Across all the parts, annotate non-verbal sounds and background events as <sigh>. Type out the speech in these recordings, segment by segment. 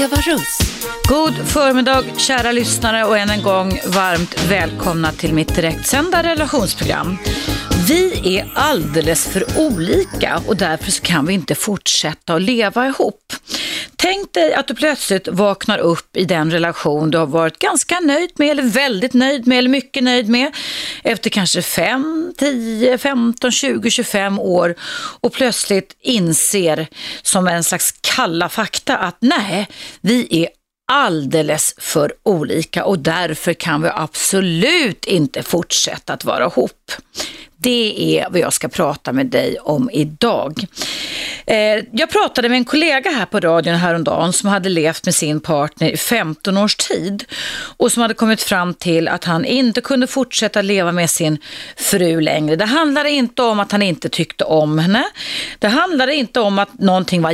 Eva Russ. God förmiddag kära lyssnare och än en gång varmt välkomna till mitt direktsända relationsprogram. Vi är alldeles för olika och därför kan vi inte fortsätta att leva ihop. Tänk dig att du plötsligt vaknar upp i den relation du har varit ganska nöjd med eller väldigt nöjd med eller mycket nöjd med efter kanske 5, 10, 15, 20, 25 år och plötsligt inser som en slags kalla fakta att nej, vi är alldeles för olika och därför kan vi absolut inte fortsätta att vara ihop. Det är vad jag ska prata med dig om idag. Eh, jag pratade med en kollega här på radion häromdagen som hade levt med sin partner i 15 års tid och som hade kommit fram till att han inte kunde fortsätta leva med sin fru längre. Det handlade inte om att han inte tyckte om henne. Det handlade inte om att någonting var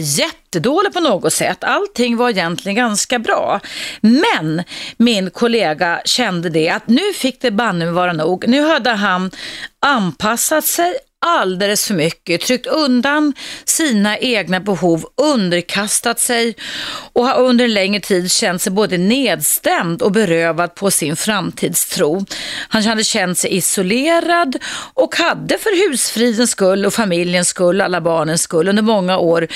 jättedålig på något sätt. Allting var egentligen ganska bra. Men min kollega kände det att nu fick det banne vara nog. Nu hade han anpassat sig alldeles för mycket, tryckt undan sina egna behov, underkastat sig och har under en längre tid känt sig både nedstämd och berövad på sin framtidstro. Han hade känt sig isolerad och hade för husfridens skull och familjens skull, alla barnens skull under många år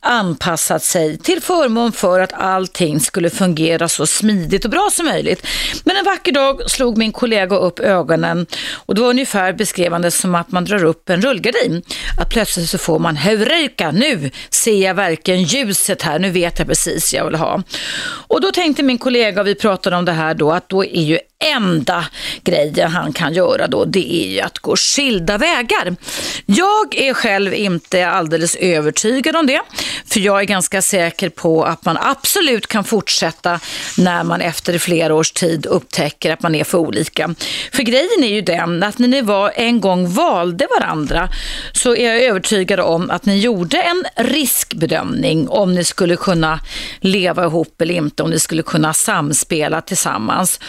anpassat sig till förmån för att allting skulle fungera så smidigt och bra som möjligt. Men en vacker dag slog min kollega upp ögonen och det var ungefär beskrivande som att man drar upp en rullgardin. Att plötsligt så får man heureka, nu ser jag verkligen ljuset här, nu vet jag precis vad jag vill ha. Och då tänkte min kollega, och vi pratade om det här då, att då är ju enda grejen han kan göra då, det är ju att gå skilda vägar. Jag är själv inte alldeles övertygad om det, för jag är ganska säker på att man absolut kan fortsätta när man efter flera års tid upptäcker att man är för olika. För grejen är ju den att när ni var en gång valde varandra så är jag övertygad om att ni gjorde en riskbedömning om ni skulle kunna leva ihop eller inte, om ni skulle kunna samspela tillsammans.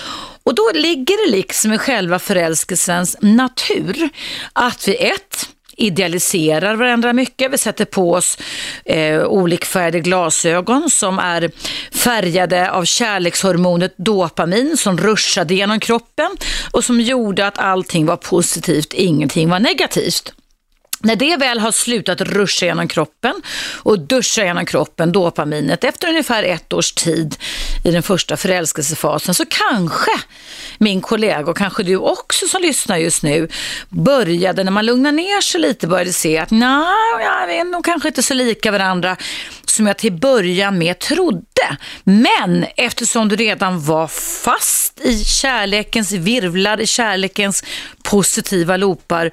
Och då ligger det liksom i själva förälskelsens natur att vi ett, idealiserar varandra mycket. Vi sätter på oss eh, olikfärgade glasögon som är färgade av kärlekshormonet dopamin som ruschade genom kroppen och som gjorde att allting var positivt, ingenting var negativt. När det väl har slutat ruscha genom kroppen och duscha genom kroppen, dopaminet, efter ungefär ett års tid i den första förälskelsefasen så kanske min kollega och kanske du också som lyssnar just nu började, när man lugnar ner sig lite, började se att nej, vi är nog kanske inte så lika varandra som jag till början med trodde. Men eftersom du redan var fast i kärlekens virvlar, i kärlekens positiva loopar,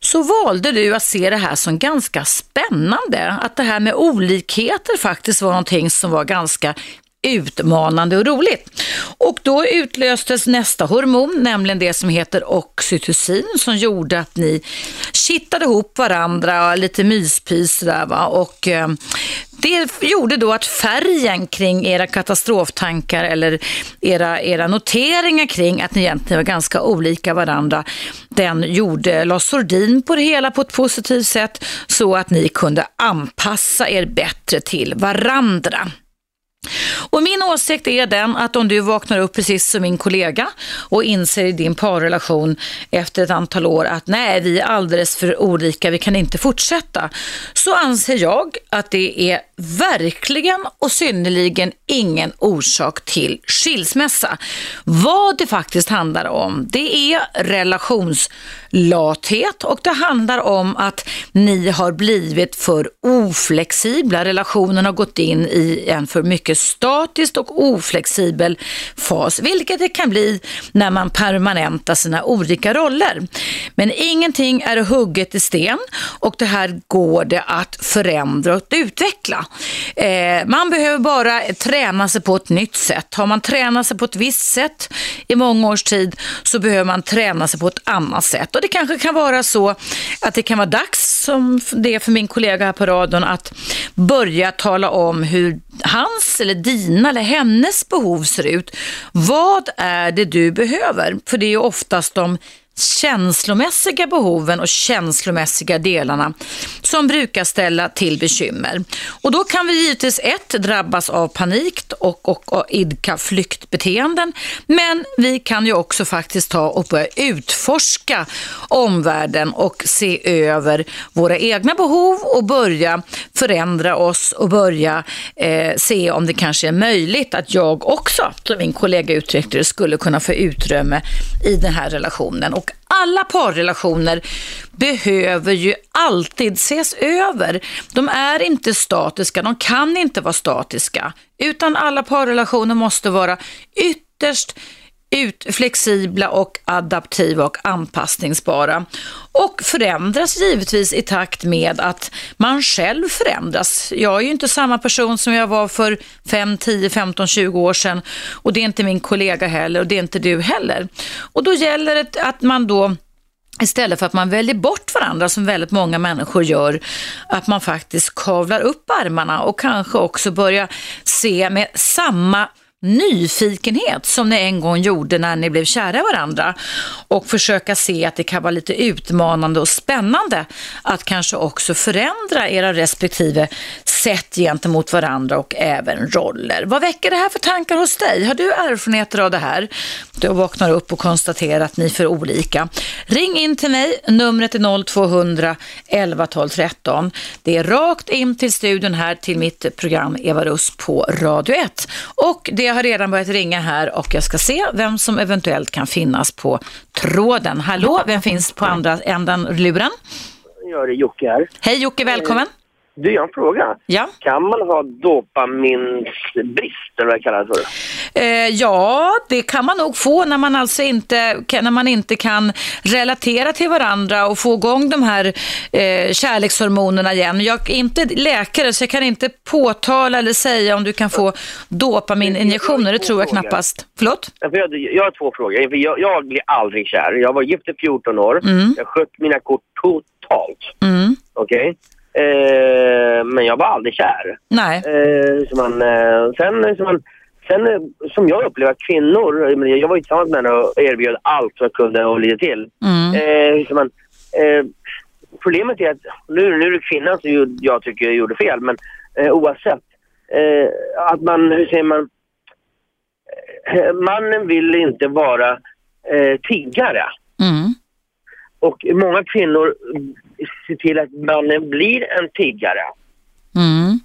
så valde du att se det här som ganska spännande. Att det här med olikheter faktiskt var någonting som var ganska utmanande och roligt. Och då utlöstes nästa hormon, nämligen det som heter oxytocin som gjorde att ni kittade ihop varandra, lite myspys där va. Och eh, det gjorde då att färgen kring era katastroftankar eller era, era noteringar kring att ni egentligen var ganska olika varandra, den gjorde, la sordin på det hela på ett positivt sätt så att ni kunde anpassa er bättre till varandra. Och min åsikt är den att om du vaknar upp precis som min kollega och inser i din parrelation efter ett antal år att nej, vi är alldeles för olika, vi kan inte fortsätta, så anser jag att det är verkligen och synnerligen ingen orsak till skilsmässa. Vad det faktiskt handlar om, det är relationslathet och det handlar om att ni har blivit för oflexibla. Relationen har gått in i en för mycket statisk och oflexibel fas, vilket det kan bli när man permanentar sina olika roller. Men ingenting är hugget i sten och det här går det att förändra och utveckla. Eh, man behöver bara träna sig på ett nytt sätt. Har man tränat sig på ett visst sätt i många års tid så behöver man träna sig på ett annat sätt. Och det kanske kan vara så att det kan vara dags, som det är för min kollega här på radion, att börja tala om hur hans eller dina eller hennes behov ser ut. Vad är det du behöver? För det är oftast de känslomässiga behoven och känslomässiga delarna som brukar ställa till bekymmer. Och då kan vi givetvis ett drabbas av panik och, och, och idka flyktbeteenden, men vi kan ju också faktiskt ta och börja utforska omvärlden och se över våra egna behov och börja förändra oss och börja eh, se om det kanske är möjligt att jag också, som min kollega uttryckte det, skulle kunna få utrymme i den här relationen. Och alla parrelationer behöver ju alltid ses över. De är inte statiska, de kan inte vara statiska, utan alla parrelationer måste vara ytterst ut, flexibla och adaptiva och anpassningsbara och förändras givetvis i takt med att man själv förändras. Jag är ju inte samma person som jag var för 5, 10, 15, 20 år sedan och det är inte min kollega heller och det är inte du heller. Och då gäller det att man då Istället för att man väljer bort varandra som väldigt många människor gör, att man faktiskt kavlar upp armarna och kanske också börjar se med samma nyfikenhet som ni en gång gjorde när ni blev kära i varandra och försöka se att det kan vara lite utmanande och spännande att kanske också förändra era respektive sätt gentemot varandra och även roller. Vad väcker det här för tankar hos dig? Har du erfarenheter av det här? Du vaknar upp och konstaterar att ni är för olika. Ring in till mig, numret är 0200 11 12 13. Det är rakt in till studion här till mitt program Eva Russ på Radio 1. Och det har redan börjat ringa här och jag ska se vem som eventuellt kan finnas på tråden. Hallå, vem finns på andra änden luren? Ja, det är Jocke här. Hej Jocke, välkommen. Du, jag har en fråga. Ja. Kan man ha dopaminsbrist, eller vad det kallas för? Eh, ja, det kan man nog få när man alltså inte, när man inte kan relatera till varandra och få igång de här eh, kärlekshormonerna igen. Jag är inte läkare så jag kan inte påtala eller säga om du kan få dopamininjektioner. Det tror jag knappast. Förlåt? Ja, för Jag, har två frågor. Jag, jag blir aldrig kär. Jag var gift i 14 år. Mm. Jag sköt mina kort totalt. Mm. Okej? Eh, men jag var aldrig kär. Nej. Eh, så man, eh, sen, så man, sen eh, som jag upplever att kvinnor, jag var ju tillsammans med henne och erbjöd allt jag kunde och lite till. Mm. Eh, så man, eh, problemet är att, nu, nu är det kvinnan som jag tycker gjorde fel, men oavsett. Att man, hur säger man, mannen vill inte vara eh, tiggare. Mm. Och många kvinnor ser till att mannen blir en tiggare. Mm.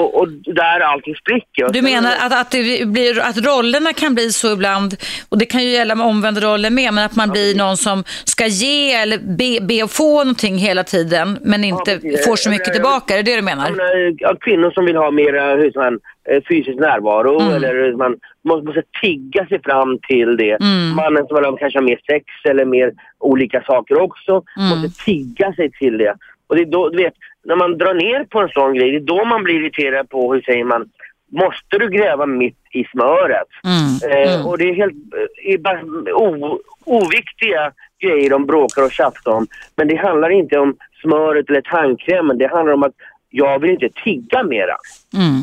Och, och där allting spricker. Du menar att, att, det blir, att rollerna kan bli så ibland, och det kan ju gälla med omvända roller med, men att man blir någon som ska ge eller be, be och få någonting hela tiden, men inte precis. får så mycket tillbaka. Är det det du menar? ja, kvinnor som vill ha mer hur säger man, eh, fysisk närvaro Mm. eller man måste, måste tigga sig fram till det. Mm. Mannen som kanske ha mer sex eller mer olika saker också Mm. måste tigga sig till det. Och det är då, du vet, när man drar ner på en sån grej, det är då man blir irriterad på, hur säger man, måste du gräva mitt i smöret? Mm. Eh, Mm. och det är helt eh, o, oviktiga grejer de bråkar och tjafsar om. Men det handlar inte om smöret eller tandkrämen. Det handlar om att jag vill inte tigga mera. Mm.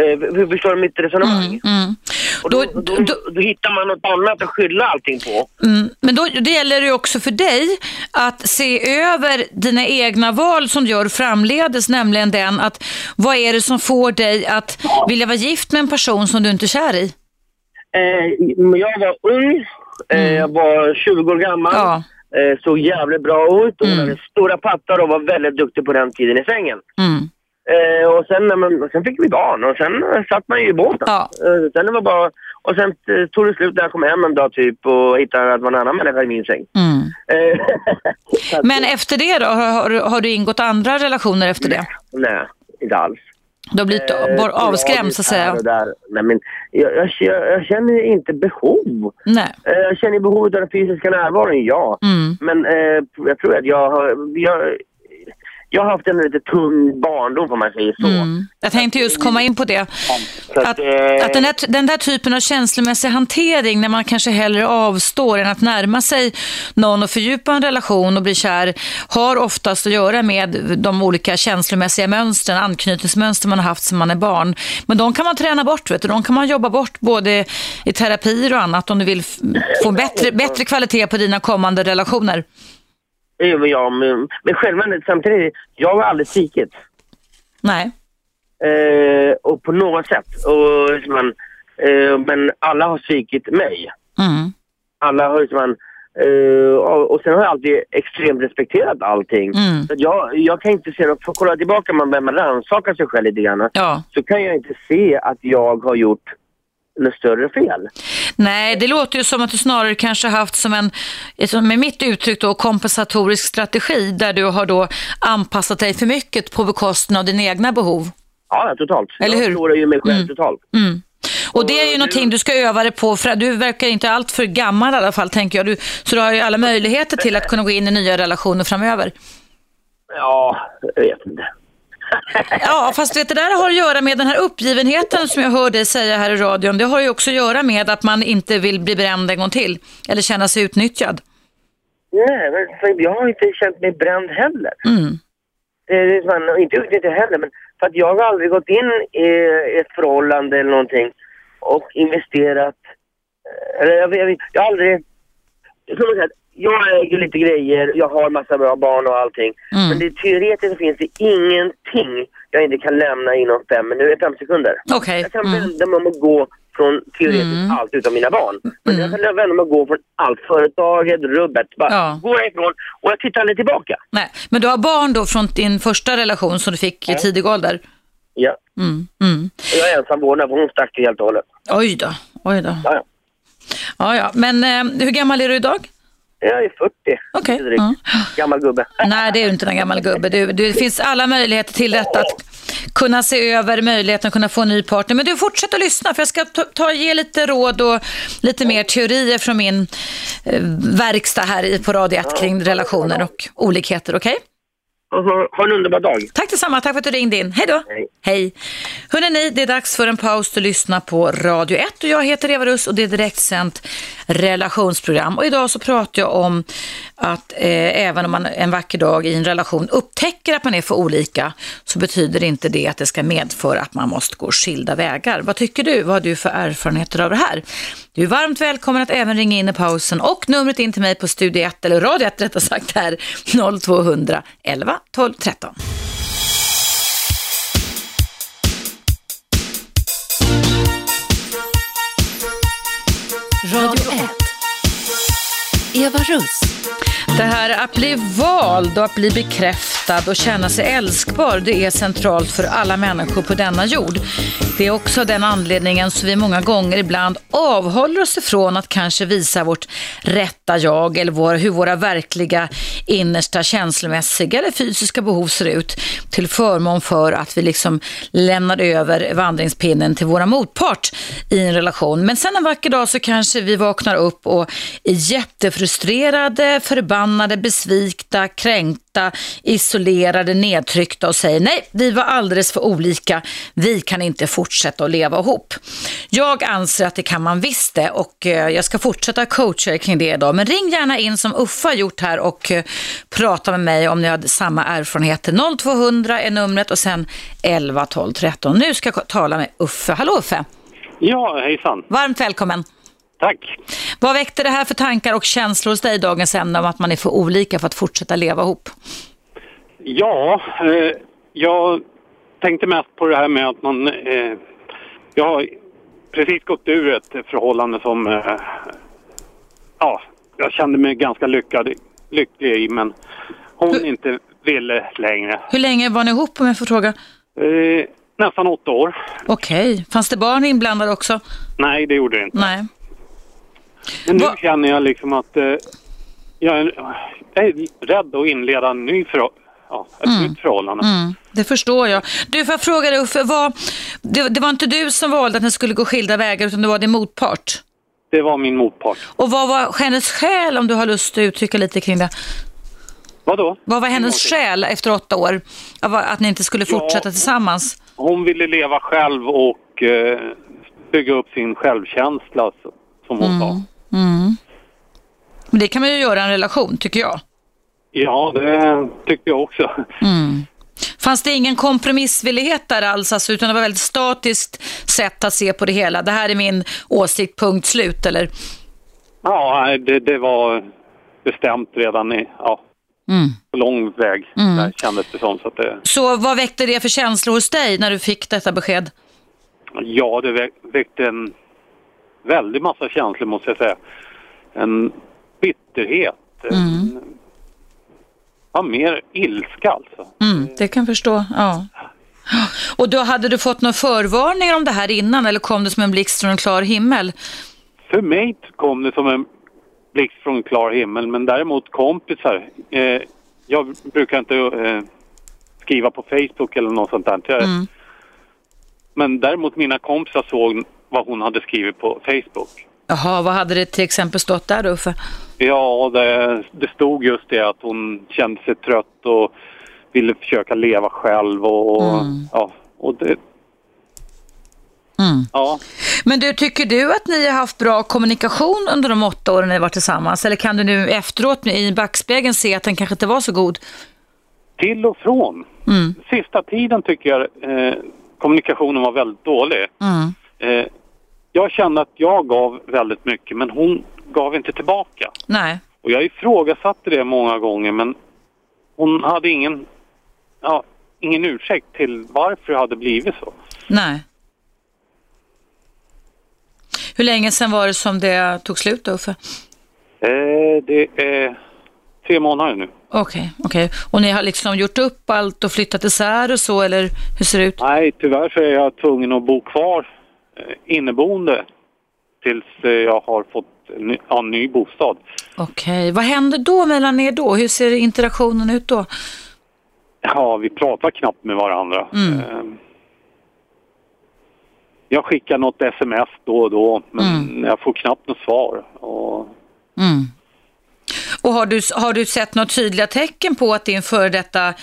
Eh, hur förstår du mitt resonemang? Mm. Mm. Och Då, då, då, då, hittar man något annat att skylla allting på. mm. Men då, det gäller det ju också för dig att se över dina egna val som du gör framledes, nämligen den att vad är det som får dig att vilja vara gift med en person som du inte är kär i? Eh, jag var ung, eh, jag var 20 år gammal, Mm. Ja. eh, såg jävligt bra ut och Mm. hade stora pattar och var väldigt duktig på den tiden i sängen. Mm. Eh, och sen, man, sen fick vi barn och sen eh, satt man ju i båten. Ja. Eh, sen det var bara, och sen eh, tog det slut när jag kom hem en dag typ och hittade att det var en annan människa i min säng. Mm. Eh, <laughs> Men efter det då, har, har, du ingått andra relationer efter det? Nej, inte alls. Du har blivit avskrämd så att säga? Nej, men jag, jag, jag känner inte behov. Nej. Jag känner behovet av den fysiska närvaron, ja. Mm. Men jag tror att jag har... Jag, jag har haft en lite tung barndom får man säga så. Mm. Jag tänkte just komma in på det. Att, att, eh, att den, där, den där typen av känslomässig hantering när man kanske hellre avstår än att närma sig någon och fördjupa en relation och bli kär har oftast att göra med de olika känslomässiga mönstren, anknytningsmönster man har haft sedan man är barn. Men de kan man träna bort, vet du. de kan man jobba bort både i terapier och annat om du vill få bättre, bättre kvalitet på dina kommande relationer. Jo, men jag, men, men självmordet samtidigt, jag har aldrig svikit. Nej. Eh, och på något sätt. Och, liksom, man, eh, men alla har svikit mig. Mm. Alla har liksom, man, eh, och, och sen har jag alltid extremt respekterat allting. Mm. Så jag, jag kan inte se, för att kolla tillbaka, man börjar rannsaka sig själv lite grann. Ja. Så kan jag inte se att jag har gjort något större fel. Nej, det låter ju som att du snarare kanske haft som en, med mitt uttryck då, kompensatorisk strategi där du har då anpassat dig för mycket på bekostnad av dina egna behov. Ja, totalt. Eller hur? Jag förlorar ju mig själv Mm. totalt. Mm. Och det är ju någonting du ska öva dig på, för du verkar inte allt för gammal i alla fall, tänker jag. Du, så du har ju alla möjligheter till att kunna gå in i nya relationer framöver. Ja, jag vet inte. Ja, fast vet, det där har att göra med den här uppgivenheten som jag hör dig säga här i radion. Det har ju också att göra med att man inte vill bli bränd en gång till, eller känna sig utnyttjad. Nej, men jag har inte känt mig bränd heller. Mm. Det är fan, inte utnyttjat heller, men för att jag har aldrig gått in i ett förhållande eller någonting och investerat. eh, Eller jag, jag, jag har aldrig... Som sagt, jag äger lite grejer, jag har massa bra barn och allting. Mm. Men det, teoretiskt finns det ingenting jag inte kan lämna inom fem, minuter, fem sekunder. Okej. Jag kan Mm. vända mig om att gå från teoretiskt Mm. allt utom mina barn. Men Mm. jag kan vända mig och gå från allt. Företaget, rubbet. Bara Ja. gå ifrån och jag tittar aldrig tillbaka. Nej, men du har barn då från din första relation som du fick i Ja. tidig ålder? Ja. Mm. Mm. Och jag är ensam vårdnad för hon stack helt och hållet. Oj då, oj då. Ja, ja. Ja, ja. Men eh, hur gammal är du idag? Jag är 40. Okej. Drygt. Ja. Gammal gubbe. Nej, det är ju inte en gammal gubbe. Du, du, det finns alla möjligheter till detta. Att kunna se över möjligheten att kunna få en ny partner. Men du, fortsätt att lyssna för jag ska ta, ta, ge lite råd och lite mer teorier från min eh, verkstad här på Radio 1 kring relationer och olikheter. Okej? Och ha, en underbar dag. Tack detsamma. Tack för att du ringde in. Hej då. Hej. Hej. Hörrni, det är dags för en paus att lyssna på Radio 1 och jag heter Eva Russ och det är direktsänt relationsprogram. Och idag så pratar jag om att eh, även om man en vacker dag i en relation upptäcker att man är för olika så betyder inte det att det ska medföra att man måste gå skilda vägar. Vad tycker du? Vad har du för erfarenheter av det här? Du är varmt välkommen att även ringa in i pausen och numret in till mig på Studio 1, eller Radio 1 rättare sagt här, 0200 11 12 13. Radio 1. Eva Russ. Det här att bli vald och att bli bekräftad och känna sig älskbar, det är centralt för alla människor på denna jord. Det är också den anledningen som vi många gånger ibland avhåller oss ifrån att kanske visa vårt rätta jag eller vår, hur våra verkliga innersta känslomässiga eller fysiska behov ser ut till förmån för att vi liksom lämnar över vandringspinnen till våra motpart i en relation. Men sen en vacker dag så kanske vi vaknar upp och är jättefrustrerade, förbannade, besvikna, kränkta, isolerade, nedtryckta och säger nej, vi var alldeles för olika, vi kan inte fortsätta att leva ihop. Jag anser att det kan man visst det och eh, jag ska fortsätta coacha er kring det idag. Men ring gärna in som Uffa har gjort här och eh, prata med mig om ni har samma erfarenheter. 0200 är numret och sen 11 12 13. Nu ska jag tala med Uffe. Hallå Uffe! Ja, hejsan. Varmt välkommen! Tack. Vad väckte det här för tankar och känslor hos dig i dagens ämne om att man är för olika för att fortsätta leva ihop? Ja, eh, jag tänkte mest på det här med att man... Eh, jag har precis gått ur ett förhållande som... Eh, ja, jag kände mig ganska lyckad, lycklig i, men hon Hur- inte ville längre. Hur länge var ni ihop om jag får fråga? Eh, nästan åtta år. Okej, fanns det barn inblandade också? Nej, det gjorde det inte. Nej. Men nu Va- känner jag liksom att eh, jag, är, rädd att inleda en ny förhå- ja, ett nytt förhållande. Mm, det förstår jag. Du, får jag fråga dig Uffe, vad, det, det var inte du som valde att ni skulle gå skilda vägar utan det var din motpart? Det var min motpart. Och vad var hennes skäl om du har lust att uttrycka lite kring det? Vadå? Vad var hennes skäl efter åtta år? Att ni inte skulle Ja. fortsätta tillsammans? Hon ville leva själv och eh, bygga upp sin självkänsla, som hon sa. Men det kan man ju göra i en relation, tycker jag. Ja, det tycker jag också. Fanns det ingen kompromissvillighet där alls, alltså, utan det var väldigt statiskt sätt att se på det hela? Det här är min åsikt, punkt slut, eller? Ja, det, det var bestämt redan i, ja, på lång väg. Där kändes det som. Så att det, Så vad väckte det för känslor hos dig när du fick detta besked? ja, det väck- väckte en väldig massa känslor måste jag säga. En bitterhet. En, ja, mer ilska alltså. Mm, det kan jag förstå, ja. Och då hade du fått några förvarningar om det här innan eller kom det som en blixt från en klar himmel? För mig kom det som en blixt från klar himmel, men däremot kompisar. Eh, jag brukar inte eh, skriva på Facebook eller något sånt där. Jag, Men däremot mina kompisar såg vad hon hade skrivit på Facebook. Jaha, vad hade det till exempel stått där då? För? Ja, det, det stod just det att hon kände sig trött och ville försöka leva själv och, och ja, och det... Ja, Men du, tycker du att ni har haft bra kommunikation under de åtta åren ni varit tillsammans? Eller kan du nu efteråt i backspegeln se att den kanske inte var så god? till och från. Sista tiden tycker jag eh, kommunikationen var väldigt dålig. Eh, jag kände att jag gav väldigt mycket men hon gav inte tillbaka. Nej. Och jag ifrågasatte det många gånger men hon hade ingen, ja, ingen ursäkt till varför det hade blivit så. Nej. Hur länge sedan var det som det tog slut då? Uffe? Eh, det är tre månader nu. Okej, okej. Och ni har liksom gjort upp allt och flyttat isär och så, eller hur ser det ut? Nej, tyvärr så är jag tvungen att bo kvar inneboende tills eh, jag har fått en ny, ja, en ny bostad. Okej, vad händer då mellan er då? Hur ser interaktionen ut då? Ja, vi pratar knappt med varandra. Eh, Jag skickar något sms då och då, men jag får knappt något svar. Och, Och har du, har du sett några tydliga tecken på att din före detta,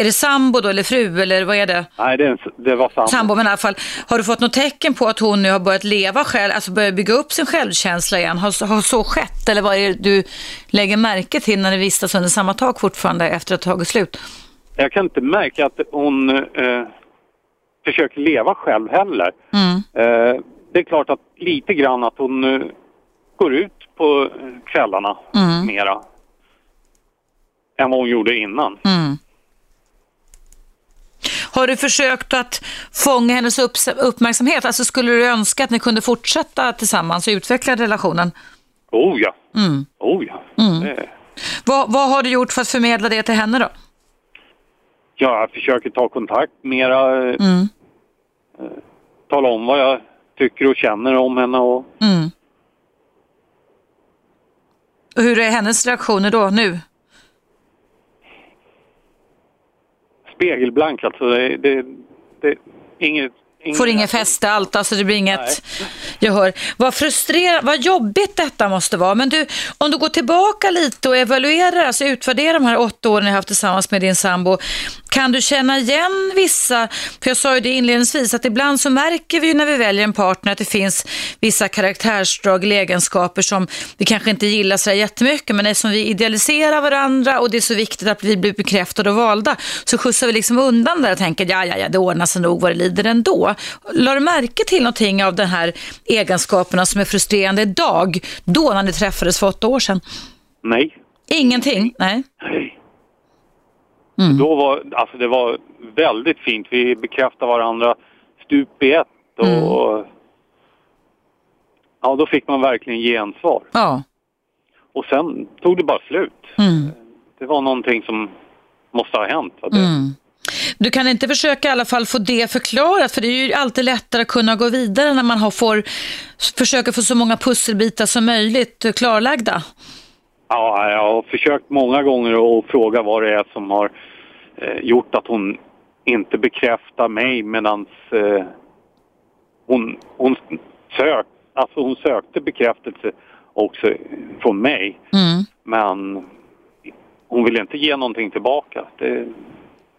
är det sambo då eller fru eller vad är det? nej, det, det var sant. Sambo men i alla fall, har du fått något tecken på att hon nu har börjat leva själv, alltså börjat bygga upp sin självkänsla igen? Har, har så skett eller vad är det du lägger märke till när ni vistas under samma tak fortfarande efter att ha tagit slut? Jag kan inte märka att hon eh, försöker leva själv heller. Eh, det är klart att lite grann att hon eh, går ut på eh, kvällarna mera än vad hon gjorde innan. Har du försökt att fånga hennes upp, uppmärksamhet? Alltså skulle du önska att ni kunde fortsätta tillsammans och utveckla relationen? Oh ja. Oh ja. Det, Vad, vad har du gjort för att förmedla det till henne då? ja, jag försöker ta kontakt mera. Eh, eh, tala om vad jag tycker och känner om henne och Och hur är hennes reaktioner då nu? Spegelblank alltså. Det, det, det inget inget Får ingen fäste allt, alltså det blir inget gehör. Vad frustrerande, vad jobbigt detta måste vara. Men du, om du går tillbaka lite och evaluerar, alltså utvärderar de här åtta åren ni har haft tillsammans med din sambo. Kan du känna igen vissa, för jag sa ju det inledningsvis, att ibland så märker vi när vi väljer en partner att det finns vissa karaktärsdrag eller egenskaper som vi kanske inte gillar så jättemycket, men eftersom vi idealiserar varandra och det är så viktigt att vi blir bekräftade och valda, så skjutsar vi liksom undan där och tänker, ja, ja, ja, det ordnar sig nog vad det lider ändå. La du märke till någonting av de här egenskaperna som är frustrerande idag, då när ni träffades för åtta år sedan? Nej. Ingenting? Nej. Nej. Då var, alltså det var väldigt fint. Vi bekräftade varandra stup i ett. Och, Ja, då fick man verkligen gensvar. Ja. Och sen tog det bara slut. Det var någonting som måste ha hänt. Det, Du kan inte försöka i alla fall få det förklarat, för det är ju alltid lättare att kunna gå vidare när man har får, försöker få så många pusselbitar som möjligt klarlagda. Ja, jag har försökt många gånger att fråga vad det är som har eh, gjort att hon inte bekräftar mig medan eh, hon, hon, sök, alltså hon sökte bekräftelse också från mig. Men hon ville inte ge någonting tillbaka. Det,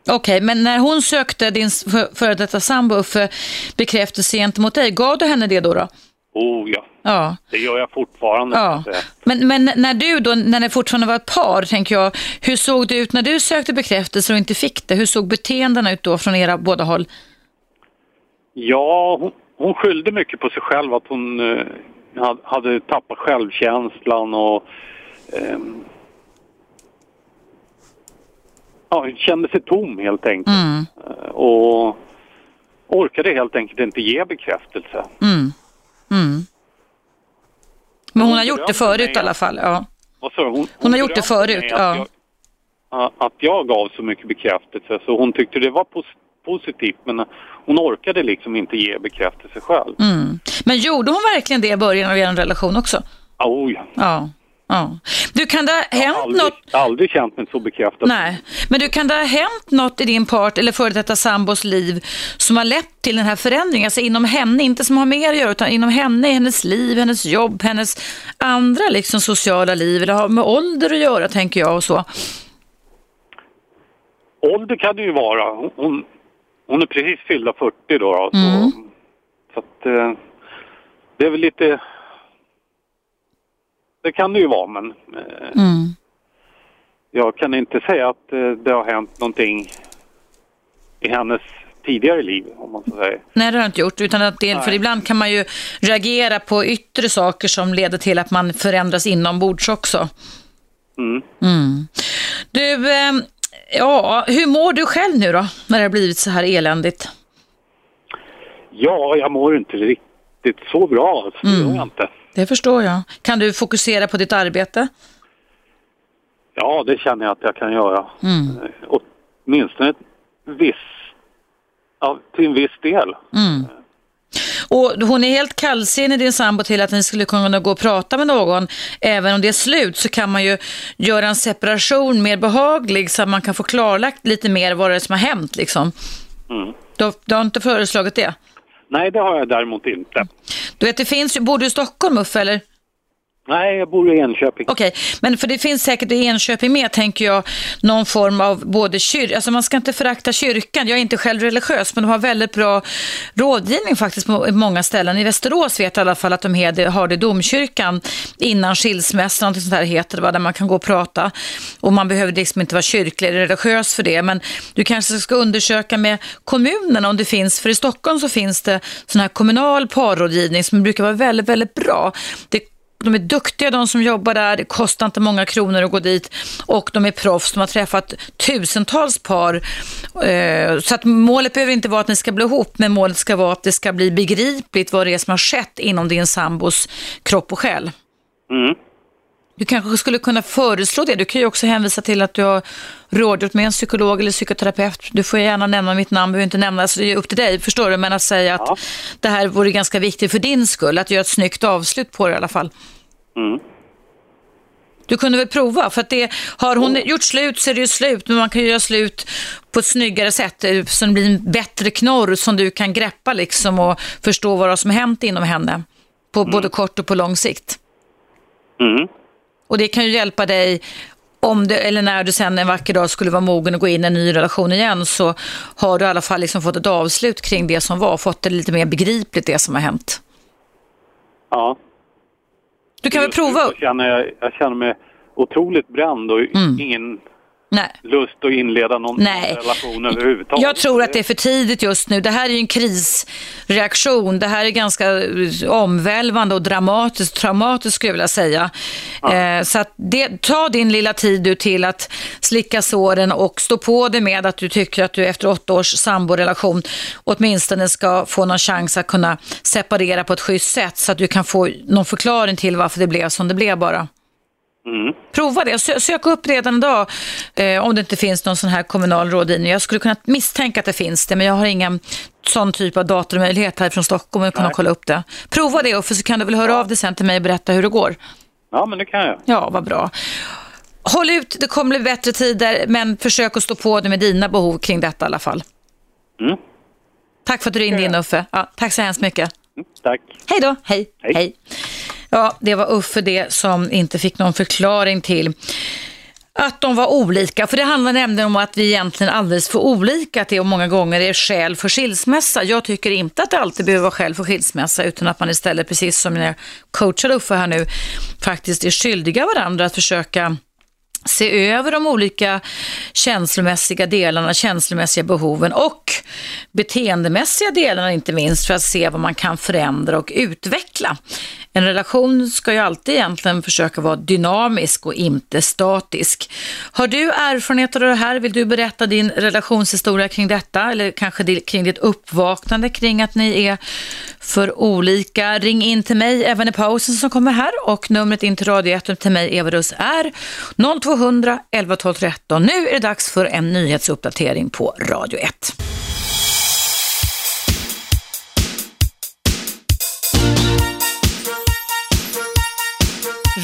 Okej, men när hon sökte din före detta sambo för bekräftelse gentemot dig, gav du henne det då? då? oh ja, Ja. det gör jag fortfarande. ja. Men, men när du då, när det fortfarande var ett par, tänker jag, hur såg det ut när du sökte bekräftelse och inte fick det? Hur såg beteendena ut då från era båda håll? Ja, hon, hon skyllde mycket på sig själv att hon eh, hade, tappat självkänslan och ehm, ja, kände sig tom helt enkelt. Mm. Eh, och orkade helt enkelt inte ge bekräftelse. Mm. Mm. Men hon Hon har gjort det förut i alla fall. Ja. Vad sa du? hon, Hon har gjort det förut, mig ja. Att jag, att jag gav så mycket bekräftelse så hon tyckte det var pos- positivt men hon orkade liksom inte ge bekräftelse själv. Mm. Men gjorde hon verkligen det i början av er relation också? Oh, ja. Ja. Ja. Du, kan det ha Jag har hänt aldrig, något? aldrig känt mig så bekräftad. Nej, men du kan det ha hänt något i din part eller före detta sambos liv som har lett till den här förändringen? Alltså inom henne, inte som har med er att göra, utan inom henne, hennes liv, hennes jobb, hennes andra liksom sociala liv, eller har med ålder att göra tänker jag och så. Ålder kan det ju vara. Hon- Hon, är precis fyllda 40 då. då så, Mm. så att eh, det är väl lite... Det kan det ju vara men eh, Mm. jag kan inte säga att eh, det har hänt någonting i hennes tidigare liv om man så säger. Nej, det har jag inte gjort. Utan att det, för ibland kan man ju reagera på yttre saker som leder till att man förändras inombords också. Mm. Mm. Du, eh, ja, hur mår du själv nu då, när det har blivit så här eländigt? Ja, jag mår inte riktigt så bra. Alltså, det Mm. gör jag inte. Det förstår jag. Kan du fokusera på ditt arbete? Ja, det känner jag att jag kan göra. Mm. Eh, Åtminstone viss, ja, till en viss del. Mm. Och hon är helt kallsinnig din sambo till att ni skulle kunna gå och prata med någon. Även om det är slut så kan man ju göra en separation mer behaglig så att man kan få klarlagt lite mer vad det är som har hänt liksom. Mm. Du, du har inte föreslagit det? Nej, det har jag däremot inte. Du vet, det finns ju, bor du i Stockholm Uffe eller? Nej, jag bor i Enköping. Okej, men för det finns säkert i Enköping med, tänker jag, någon form av både kyrka, alltså man ska inte förakta kyrkan, jag är inte själv religiös, men de har väldigt bra rådgivning faktiskt på många ställen. I Västerås vet jag i alla fall att de har det, i domkyrkan innan skilsmässan, något sånt här heter det, va, där man kan gå och prata. Och man behöver liksom inte vara kyrklig eller religiös för det, men du kanske ska undersöka med kommunerna om det finns, för i Stockholm så finns det sån här kommunal parrådgivning som brukar vara väldigt, väldigt bra. Det de är duktiga de som jobbar där, det kostar inte många kronor att gå dit och de är proffs, de har träffat tusentals par. Eh, så att målet behöver inte vara att ni ska bli ihop, men målet ska vara att det ska bli begripligt vad det är som har skett inom din sambos kropp och själ. Mm. Du kanske skulle kunna föreslå det. Du kan ju också hänvisa till att du har rådgjort med en psykolog eller psykoterapeut. Du får gärna nämna mitt namn, behöver inte nämna, så det är upp till dig, förstår du? Men att säga att Ja. det här vore ganska viktigt för din skull, att göra ett snyggt avslut på det i alla fall. Mm. Du kunde väl prova, för att det, har hon gjort slut så är det ju slut, men man kan ju göra slut på ett snyggare sätt, eh, så det blir en bättre knorr som du kan greppa liksom och förstå vad det har som hänt inom henne, på både kort och på lång sikt. Mm. Och det kan ju hjälpa dig om det, eller när du sen en vacker dag skulle vara mogen och gå in i en ny relation igen så har du i alla fall liksom fått ett avslut kring det som var, fått det lite mer begripligt det som har hänt. Ja. Du kan väl Just nu prova? så Känner jag, jag känner mig otroligt bränd och Mm. ingen Nej. lust att inleda någon Nej. relation överhuvudtaget. Jag tror att det är för tidigt just nu. Det här är ju en krisreaktion. Det här är ganska eh, omvälvande och dramatiskt, traumatiskt skulle jag vilja säga. Eh, så att det, ta din lilla tid du till att slicka såren och stå på dig med att du tycker att du efter åtta års samborelation åtminstone ska få någon chans att kunna separera på ett schysst sätt så att du kan få någon förklaring till varför det blev som det blev bara. Mm. Prova det. Sö sök upp redan idag eh, om det inte finns någon sån här kommunal rådgivning. Jag skulle kunna misstänka att det finns det, men jag har ingen sån typ av datormöjlighet här från Stockholm att kunna kolla upp det. Prova det, för så kan du väl höra av dig sen till mig och berätta hur det går. Ja, men det kan jag. Ja, vad bra. Håll ut, det kommer bli bättre tider, men försök att stå på dig med dina behov kring detta i alla fall. Mm. Tack för att du ringde in. Uffe. Ja, tack så hemskt mycket. Mm. Tack. Hej då, hej. Hej. hej. Ja, det var Uffe det som inte fick någon förklaring till att de var olika, för det handlar nämligen om att vi egentligen är alldeles för olika, att det många gånger är skäl för skilsmässa. Jag tycker inte att det alltid behöver vara skäl för skilsmässa, utan att man istället, precis som jag coachade Uffe här nu, faktiskt är skyldiga varandra att försöka se över de olika känslomässiga delarna, känslomässiga behoven och beteendemässiga delarna inte minst för att se vad man kan förändra och utveckla. En relation ska ju alltid egentligen försöka vara dynamisk och inte statisk. Har du erfarenheter av det här? Vill du berätta din relationshistoria kring detta eller kanske kring ditt uppvaknande kring att ni är för olika? Ring in till mig även i pausen som kommer här och numret in till Radio 1 till mig Eva Russ är 0200 11 12 13. Nu är det dags för en nyhetsuppdatering på Radio 1.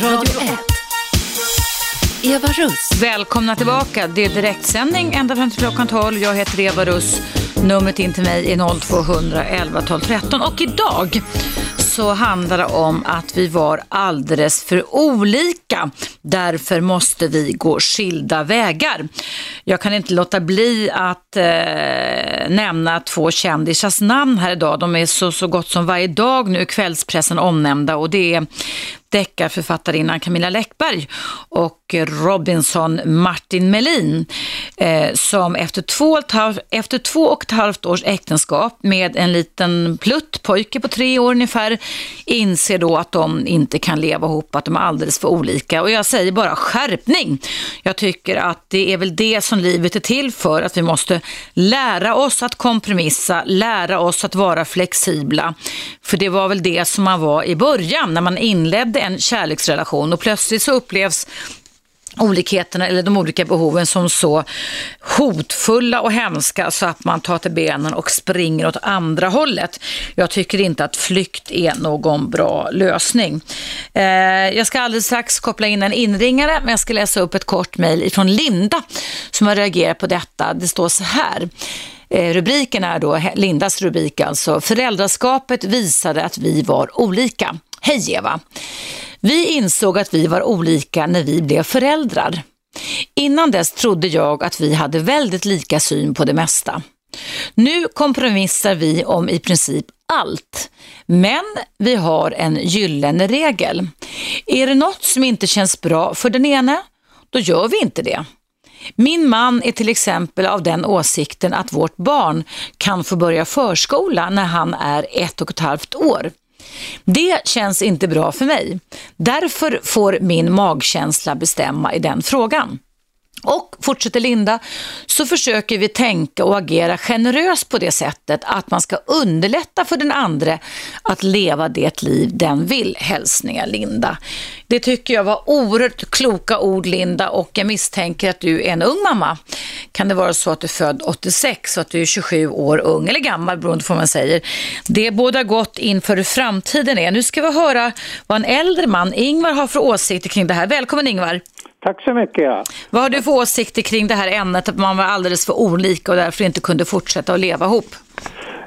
Radio 1. Eva Russ. Välkomna tillbaka. Det är direktsändning ända fram till klockan 12. Jag heter Eva Russ. Numret in till mig är 0200 11 12 13. Och idag så handlar det om att vi var alldeles för olika. Därför måste vi gå skilda vägar. Jag kan inte låta bli att eh, nämna två kändisars namn här idag. De är så, så gott som varje dag nu i kvällspressen omnämnda och det är deckarförfattarinnan Camilla Läckberg och Robinson Martin Melin eh, som efter två, efter två och ett halvt års äktenskap med en liten plutt pojke på tre år ungefär inser då att de inte kan leva ihop, att de är alldeles för olika. Och jag säger bara skärpning. Jag tycker att det är väl det som livet är till för, att vi måste lära oss att kompromissa, lära oss att vara flexibla. För det var väl det som man var i början när man inledde en kärleksrelation och plötsligt så upplevs olikheterna eller de olika behoven som så hotfulla och hemska så att man tar till benen och springer åt andra hållet. Jag tycker inte att flykt är någon bra lösning. Eh, jag ska alldeles strax koppla in en inringare men jag ska läsa upp ett kort mejl från Linda som har reagerat på detta. Det står så här. Eh, rubriken är då, Lindas rubrik alltså, föräldraskapet visade att vi var olika. Hej Eva! Vi insåg att vi var olika när vi blev föräldrar. Innan dess trodde jag att vi hade väldigt lika syn på det mesta. Nu kompromissar vi om i princip allt, men vi har en gyllene regel. Är det något som inte känns bra för den ene, då gör vi inte det. Min man är till exempel av den åsikten att vårt barn kan få börja förskola när han är ett och ett halvt år. Det känns inte bra för mig. Därför får min magkänsla bestämma i den frågan. Och fortsätter Linda, så försöker vi tänka och agera generöst på det sättet att man ska underlätta för den andra att leva det liv den vill. Hälsningar Linda. Det tycker jag var oerhört kloka ord Linda och jag misstänker att du är en ung mamma. Kan det vara så att du är född 86 och att du är 27 år ung eller gammal beroende på vad man säger. Det båda gott inför framtiden är. Nu ska vi höra vad en äldre man, Ingvar, har för åsikter kring det här. Välkommen Ingvar. Tack så mycket. Ja. Vad har du för åsikter kring det här ämnet att man var alldeles för olika och därför inte kunde fortsätta att leva ihop?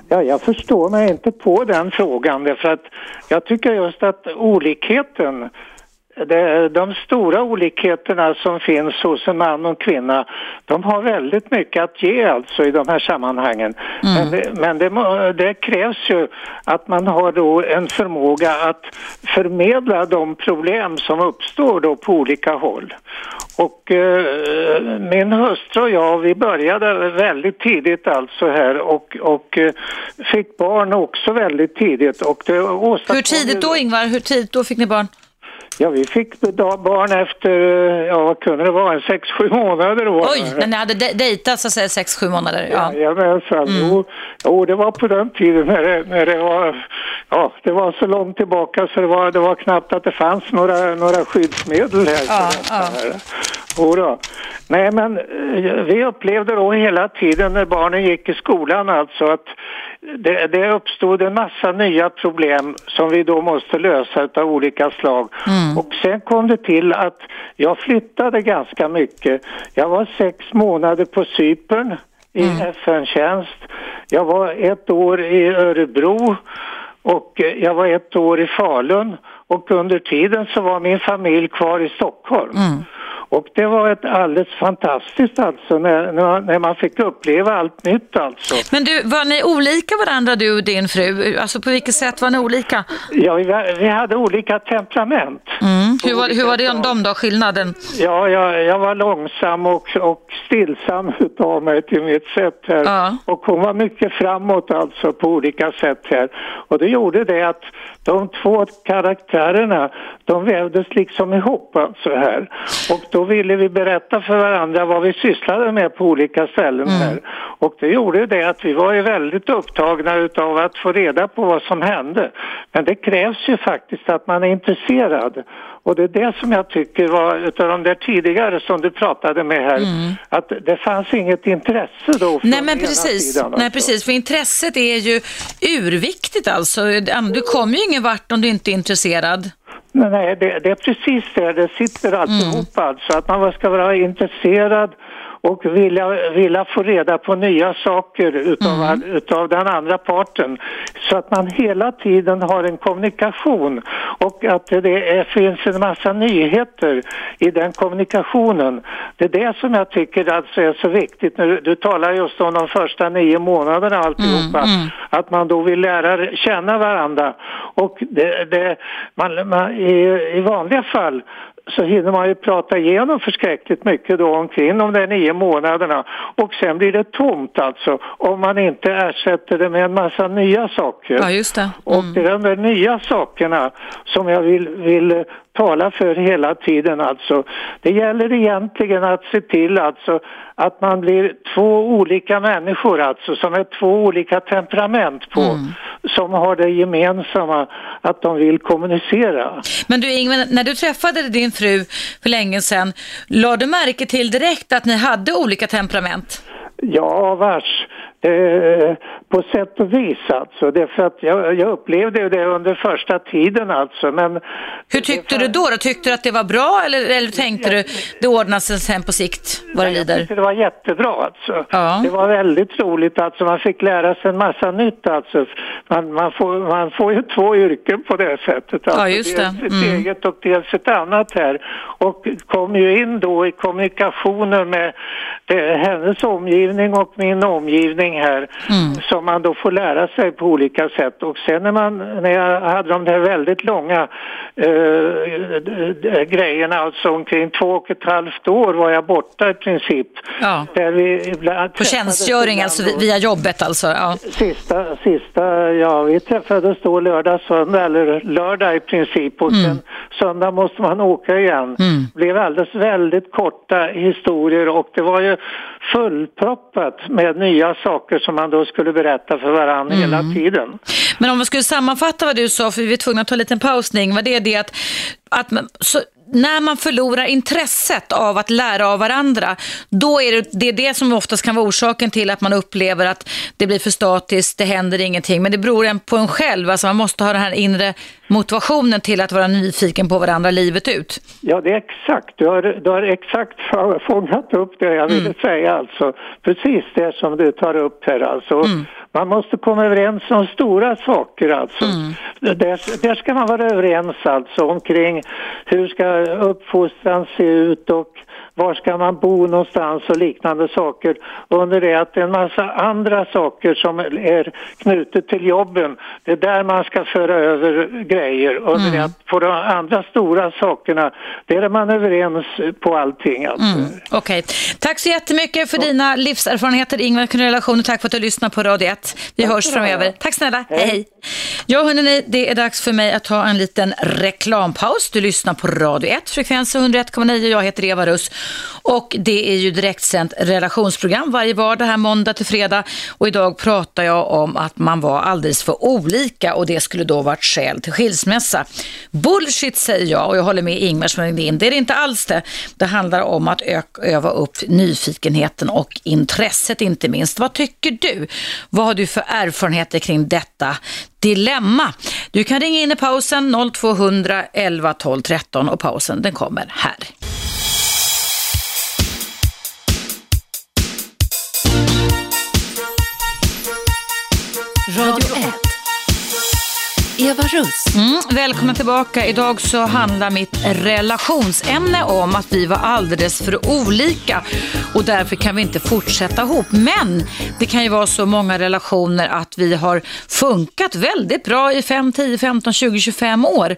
Ja, jag förstår mig inte på den frågan därför att jag tycker just att olikheten det, de stora olikheterna som finns hos en man och en kvinna, de har väldigt mycket att ge alltså i de här sammanhangen. Mm. Men, det, men det, det, krävs ju att man har då en förmåga att förmedla de problem som uppstår då på olika håll. Och eh, min hustru och jag, vi började väldigt tidigt alltså här och, och eh, fick barn också väldigt tidigt. Och det Hur tidigt då Ingvar? Hur tidigt då fick ni barn? Ja, vi fick barn efter, ja vad kunde det vara, en sex, sju månader då. Oj, när ni hade dejtat så att säga sex, sju månader? Ja, Jajamensan. Mm. Jo, jo, det var på den tiden när det, när det var, ja det var så långt tillbaka så det var, det var knappt att det fanns några, några skyddsmedel här. Ja, ja. Jodå. Nej men eh, vi upplevde då hela tiden när barnen gick i skolan alltså att det, det uppstod en massa nya problem som vi då måste lösa av olika slag. Mm. Och sen kom det till att jag flyttade ganska mycket. Jag var sex månader på Cypern i mm. FN-tjänst. Jag var ett år i Örebro och jag var ett år i Falun och under tiden så var min familj kvar i Stockholm. Mm. Och det var ett alldeles fantastiskt alltså när, när man fick uppleva allt nytt alltså. Men du, var ni olika varandra du och din fru? Alltså på vilket sätt var ni olika? Ja, vi, vi hade olika temperament. Mm. Hur, var, hur var det de då, skillnaden? Ja, jag, jag var långsam och, och stillsam <laughs> utav mig till mitt sätt här. Ja. Och hon var mycket framåt alltså på olika sätt här. Och det gjorde det att de två karaktärerna, de vävdes liksom ihop alltså här. Och då ville vi berätta för varandra vad vi sysslade med på olika ställen mm. här. Och det gjorde det att vi var ju väldigt upptagna utav att få reda på vad som hände. Men det krävs ju faktiskt att man är intresserad. Och det är det som jag tycker var utav de där tidigare som du pratade med här, mm. att det fanns inget intresse då Nej men precis, alltså. Nej precis, för intresset är ju urviktigt alltså. Du kommer ju ingen vart om du inte är intresserad. Nej, det, det är precis det, det sitter alltihop mm. alltså, att man ska vara intresserad och vilja, vilja få reda på nya saker utav, mm. utav den andra parten. Så att man hela tiden har en kommunikation och att det är, finns en massa nyheter i den kommunikationen. Det är det som jag tycker alltså är så viktigt. Nu, du talar just om de första nio månaderna alltihopa. Mm, mm. Att man då vill lära känna varandra. Och det, det, man, man, i, i vanliga fall så hinner man ju prata igenom förskräckligt mycket då omkring de där nio månaderna och sen blir det tomt alltså om man inte ersätter det med en massa nya saker. Ja, just det. Mm. Och det är de där nya sakerna som jag vill, vill tala för hela tiden alltså. Det gäller egentligen att se till alltså att man blir två olika människor alltså som är två olika temperament på mm. som har det gemensamma att de vill kommunicera. Men du Ingvar, när du träffade din fru för länge sedan, lade du märke till direkt att ni hade olika temperament? Ja, vars. Eh, på sätt och vis alltså. Det för att jag, jag upplevde det under första tiden alltså. Men Hur tyckte för... du då, då? Tyckte du att det var bra eller, eller tänkte jag... du det ordnar sig sen på sikt vad det lider? Jag det var jättebra alltså. Ja. Det var väldigt roligt alltså. Man fick lära sig en massa nytt alltså. Man, man, får, man får ju två yrken på det sättet. Alltså. Ja, just det. Dels ett mm. eget och dels ett annat här. Och kom ju in då i kommunikationer med det, hennes omgivning och min omgivning här mm. som man då får lära sig på olika sätt. Och sen när, man, när jag hade de där väldigt långa äh, grejerna, alltså omkring två och ett halvt år var jag borta i princip. Ja. Där vi på tjänstgöring, alltså via jobbet alltså? Ja. Sista, sista, ja vi träffades då lördag, söndag eller lördag i princip och mm. sen söndag måste man åka igen. Mm. Det blev alldeles väldigt korta historier och det var ju fullproppat med nya saker som man då skulle berätta för varandra mm. hela tiden. Men om man skulle sammanfatta vad du sa, för vi är tvungna att ta en liten pausning, var det det att, att man, så, när man förlorar intresset av att lära av varandra, då är det, det är det som oftast kan vara orsaken till att man upplever att det blir för statiskt, det händer ingenting. Men det beror på en själv, alltså man måste ha den här inre motivationen till att vara nyfiken på varandra livet ut. Ja, det är exakt. Du har, du har exakt fångat upp det jag ville mm. säga alltså. Precis det som du tar upp här alltså. Mm. Man måste komma överens om stora saker alltså. Mm. Där, där ska man vara överens alltså omkring hur ska uppfostran se ut och var ska man bo någonstans och liknande saker. Under det att en massa andra saker som är knutet till jobben, det är där man ska föra över grejer. Under mm. det att på de andra stora sakerna, där är man överens på allting. Alltså. Mm. Okej, okay. tack så jättemycket för dina livserfarenheter Ingvar Relation och tack för att du lyssnade på Radio 1. Vi tack hörs framöver. Tack snälla, hej hej. Ja hörni, det är dags för mig att ta en liten reklampaus. Du lyssnar på Radio 1, frekvens 101,9. Jag heter Eva Russ och det är ju direktsänt relationsprogram varje vardag här måndag till fredag. Och idag pratar jag om att man var alldeles för olika och det skulle då varit skäl till skilsmässa. Bullshit säger jag och jag håller med Ingmar som ringde in. Det är det inte alls det. Det handlar om att öva upp nyfikenheten och intresset inte minst. Vad tycker du? Vad har du för erfarenheter kring detta dilemma? Du kan ringa in i pausen 0200 11 12 13 och pausen den kommer här. Radio 1. Eva Russ. Mm, välkommen tillbaka. Idag så handlar mitt relationsämne om att vi var alldeles för olika och därför kan vi inte fortsätta ihop. Men det kan ju vara så många relationer att vi har funkat väldigt bra i 5, 10, 15, 20, 25 år.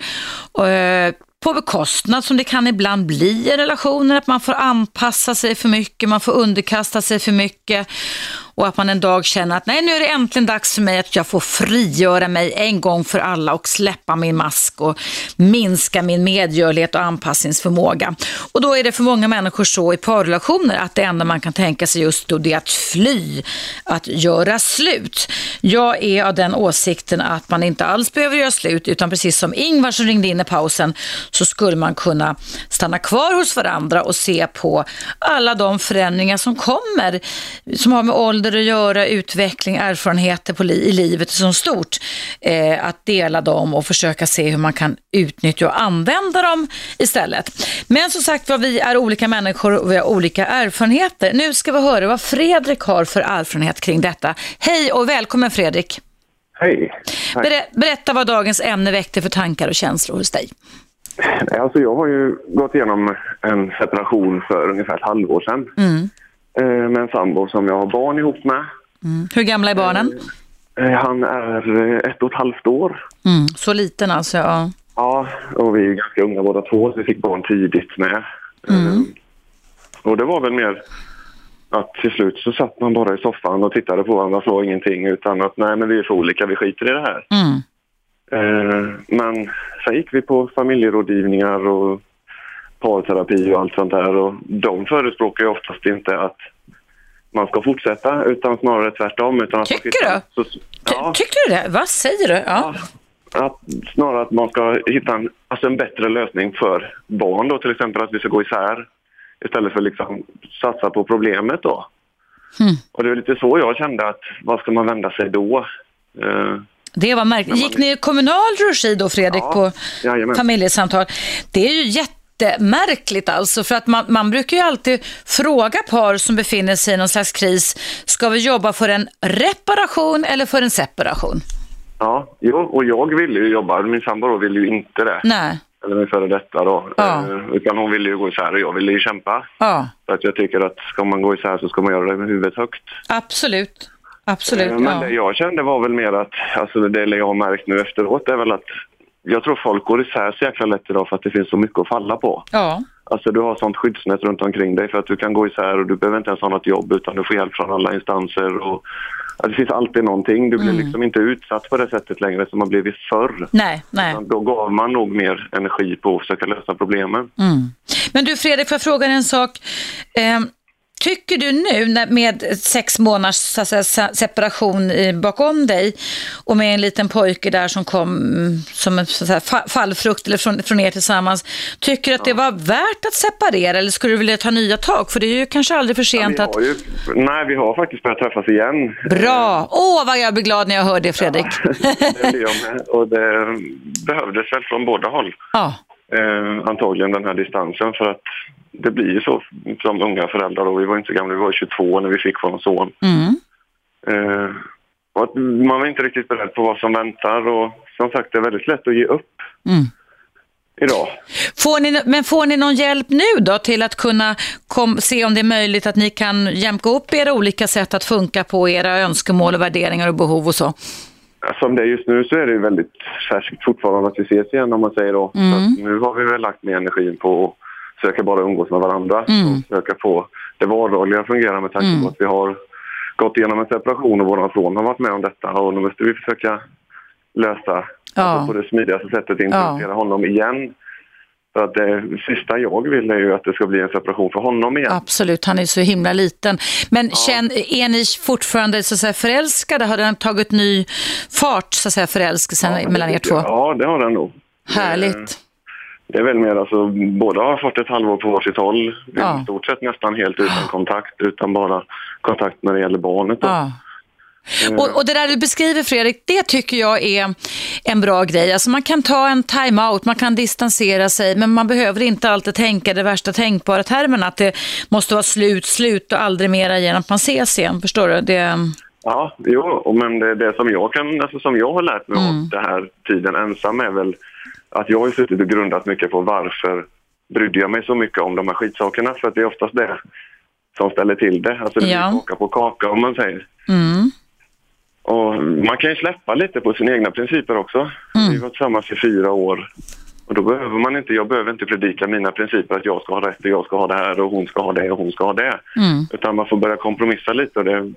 Eh, på bekostnad som det kan ibland bli i relationer, att man får anpassa sig för mycket, man får underkasta sig för mycket och att man en dag känner att nej, nu är det äntligen dags för mig att jag får frigöra mig en gång för alla och släppa min mask och minska min medgörlighet och anpassningsförmåga. Och då är det för många människor så i parrelationer att det enda man kan tänka sig just då det är att fly, att göra slut. Jag är av den åsikten att man inte alls behöver göra slut utan precis som Ingvar som ringde in i pausen så skulle man kunna stanna kvar hos varandra och se på alla de förändringar som kommer som har med ålder ålder att göra, utveckling, erfarenheter på li i livet som stort. Eh, att dela dem och försöka se hur man kan utnyttja och använda dem istället. Men som sagt var, vi är olika människor och vi har olika erfarenheter. Nu ska vi höra vad Fredrik har för erfarenhet kring detta. Hej och välkommen Fredrik. Hej. Ber berätta vad dagens ämne väckte för tankar och känslor hos dig. Alltså jag har ju gått igenom en separation för ungefär ett halvår sedan. Mm. Eh, med en sambo som jag har barn ihop med. Mm. Hur gamla är barnen? Eh, eh, han är ett och ett halvt år. Mm. Så liten alltså? Ja. ja, och vi är ganska unga båda två så vi fick barn tidigt med. Mm. Och det var väl mer att till slut så satt man bara i soffan och tittade på varandra och sa ingenting utan att nej men vi är för olika, vi skiter i det här. Mm. Men sen gick vi på familjerådgivningar och parterapi och allt sånt där. Och de förespråkar ju oftast inte att man ska fortsätta utan snarare tvärtom. Utan att Tycker du? Så, ja. Tycker du det? Vad säger du? Ja. ja. Att, snarare att man ska hitta en, alltså en bättre lösning för barn då till exempel att vi ska gå isär istället för att liksom satsa på problemet då. Mm. Och det är lite så jag kände att vad ska man vända sig då? Uh, det var märkligt. Gick ni i kommunal regi då Fredrik ja, på jajamän. familjesamtal? Det är ju jätte jättemärkligt alltså, för att man, man brukar ju alltid fråga par som befinner sig i någon slags kris, ska vi jobba för en reparation eller för en separation? Ja, jo, och jag ville ju jobba, min sambo ville ju inte det. Nej. Eller min före detta då. Ja. Eh, utan hon ville ju gå isär och jag ville ju kämpa. Ja. Så att jag tycker att ska man gå isär så ska man göra det med huvudet högt. Absolut. Absolut, eh, Men ja. det jag kände var väl mer att, alltså det jag har märkt nu efteråt är väl att jag tror folk går isär så jäkla lätt idag för att det finns så mycket att falla på. Ja. Alltså du har sånt skyddsnät runt omkring dig för att du kan gå isär och du behöver inte ens ha något jobb utan du får hjälp från alla instanser och det finns alltid någonting. Du blir mm. liksom inte utsatt på det sättet längre som man blivit förr. Nej, nej. Då gav man nog mer energi på att försöka lösa problemen. Mm. Men du Fredrik, får jag fråga en sak? Eh, Tycker du nu med sex månaders separation bakom dig och med en liten pojke där som kom som en fallfrukt eller från, från er tillsammans, tycker du att det var värt att separera eller skulle du vilja ta nya tag? För det är ju kanske aldrig för sent ja, att... Ju, nej, vi har faktiskt börjat träffas igen. Bra! Åh, oh, vad jag blir glad när jag hör det Fredrik. Ja, <laughs> det blir jag med. Och det behövdes väl från båda håll. Ja. Eh, antagligen den här distansen för att det blir ju så som unga föräldrar. Då. Vi var inte så gamla, vi var 22 när vi fick vår son. Mm. Eh, och man var inte riktigt beredd på vad som väntar och som sagt det är väldigt lätt att ge upp. Mm. Idag. Får ni, men får ni någon hjälp nu då till att kunna kom, se om det är möjligt att ni kan jämka upp era olika sätt att funka på era önskemål och värderingar och behov och så? Som det är just nu så är det väldigt färskt fortfarande att vi ses igen om man säger då. Mm. nu har vi väl lagt ner energin på att försöka bara umgås med varandra mm. och försöka få det vardagliga fungera med tanke mm. på att vi har gått igenom en separation och vår son har varit med om detta och nu måste vi försöka lösa ja. alltså på det smidigaste sättet introducera ja. honom igen. Så det sista jag vill är ju att det ska bli en separation för honom igen. Absolut, han är så himla liten. Men ja. känn, är ni fortfarande så att säga, förälskade? Har den tagit ny fart, så att säga, förälskelsen ja, mellan er två? Ja, det har den nog. Härligt. Det är väl mer alltså, båda har fått ett halvår på varsitt håll. Ja. I stort sett nästan helt utan kontakt, utan bara kontakt när det gäller barnet. Då. Ja. Och, och, det där du beskriver Fredrik, det tycker jag är en bra grej. Alltså man kan ta en time-out, man kan distansera sig, men man behöver inte alltid tänka det värsta tänkbara termen, att det måste vara slut, slut och aldrig mera igen, att man ses igen. Förstår du? Det... Ja, jo, men det, det som jag kan, alltså som jag har lärt mig Mm. av den här tiden ensam är väl att jag har suttit och grundat mycket på varför brydde jag mig så mycket om de här skitsakerna? För att det är oftast det som ställer till det. Alltså det Ja. blir kaka på kaka om man säger. Mm. Och man kan ju släppa lite på sina egna principer också. Vi har varit tillsammans i fyra år. Och då behöver man inte, jag behöver inte predika mina principer att jag ska ha rätt och jag ska ha det här och hon ska ha det och hon ska ha det. Mm. Utan man får börja kompromissa lite och det,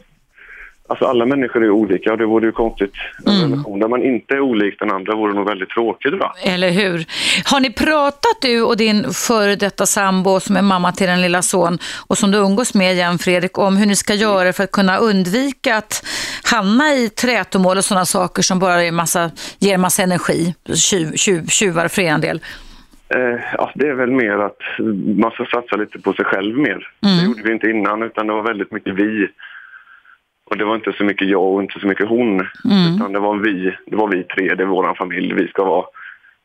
Alltså alla människor är olika och det vore ju konstigt. En Mm. relation där man inte är olik den andra vore nog väldigt tråkigt va? Eller hur? Har ni pratat du och din före detta sambo som är mamma till den lilla son och som du umgås med igen Fredrik om hur ni ska göra för att kunna undvika att hamna i trätomål och sådana saker som bara är massa, ger massa energi, tjuv, tjuv, tjuvar för en del. Eh, ja, det är väl mer att man ska satsa lite på sig själv mer. Det gjorde vi inte innan utan det var väldigt mycket vi. Och det var inte så mycket jag och inte så mycket hon. Utan det var vi, det var vi tre, det är vår familj. Vi ska vara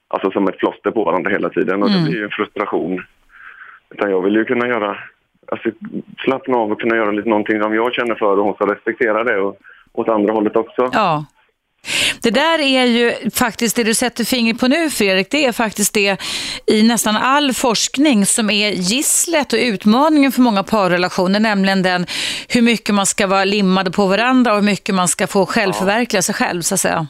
alltså, som ett plåster på varandra hela tiden och det blir ju en frustration. Utan jag vill ju kunna göra, alltså slappna av och kunna göra lite någonting som jag känner för och hon ska respektera det och åt andra hållet också. Ja. Det där är ju faktiskt det du sätter fingret på nu Fredrik, det är faktiskt det i nästan all forskning som är gisslet och utmaningen för många parrelationer, nämligen den hur mycket man ska vara limmade på varandra och hur mycket man ska få självförverkliga sig själv så att säga.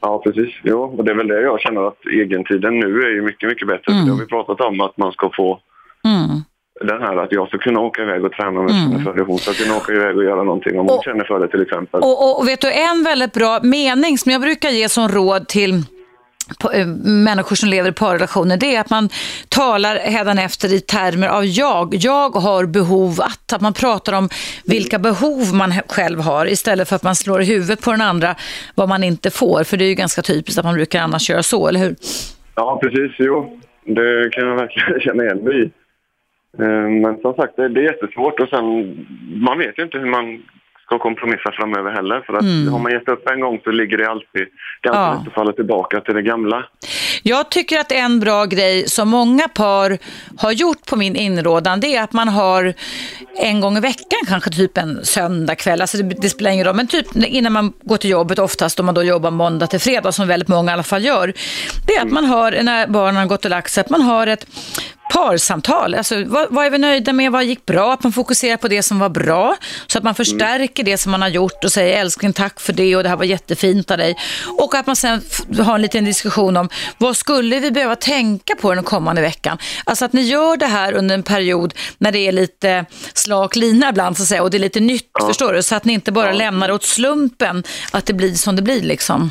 Ja, precis. Jo, och det är väl det jag känner att egentiden nu är ju mycket, mycket bättre. För det har vi pratat om att man ska få Mm. Den här att jag ska kunna åka iväg och träna om jag känner för det. Hon ska kunna åka iväg och göra någonting om hon Och- känner för det till exempel. Och, och, och vet du, en väldigt bra mening som jag brukar ge som råd till eh, människor som lever i parrelationer, det är att man talar hädanefter i termer av jag. Jag har behov att. Att man pratar om vilka behov man själv har istället för att man slår i huvudet på den andra vad man inte får. För det är ju ganska typiskt att man brukar annars göra så, eller hur? Ja, precis. Jo, det kan jag verkligen <laughs> känna igen mig i. Eh, Men som sagt, det är jättesvårt och sen, man vet ju inte hur man ska kompromissa framöver heller. För att har man gett upp en gång så ligger det alltid ganska Ja. lätt att falla tillbaka till det gamla. Jag tycker att en bra grej som många par har gjort på min inrådan det är att man har en gång i veckan, kanske typ en söndagkväll, alltså det, det spelar ingen roll, men typ innan man går till jobbet oftast om man då jobbar måndag till fredag som väldigt många i alla fall gör. Det är att man har, när barnen har gått och lagt sig, att man har ett parsamtal. Alltså, vad, vad är vi nöjda med? Vad gick bra? Att man fokuserar på det som var bra. Så att man förstärker det som man har gjort och säger älskling tack för det och det här var jättefint av dig. Och att man sen har en liten diskussion om vad skulle vi behöva tänka på den kommande veckan? Alltså att ni gör det här under en period när det är lite slak lina ibland så att säga och det är lite nytt, förstår du? Så att ni inte bara lämnar det åt slumpen att det blir som det blir liksom.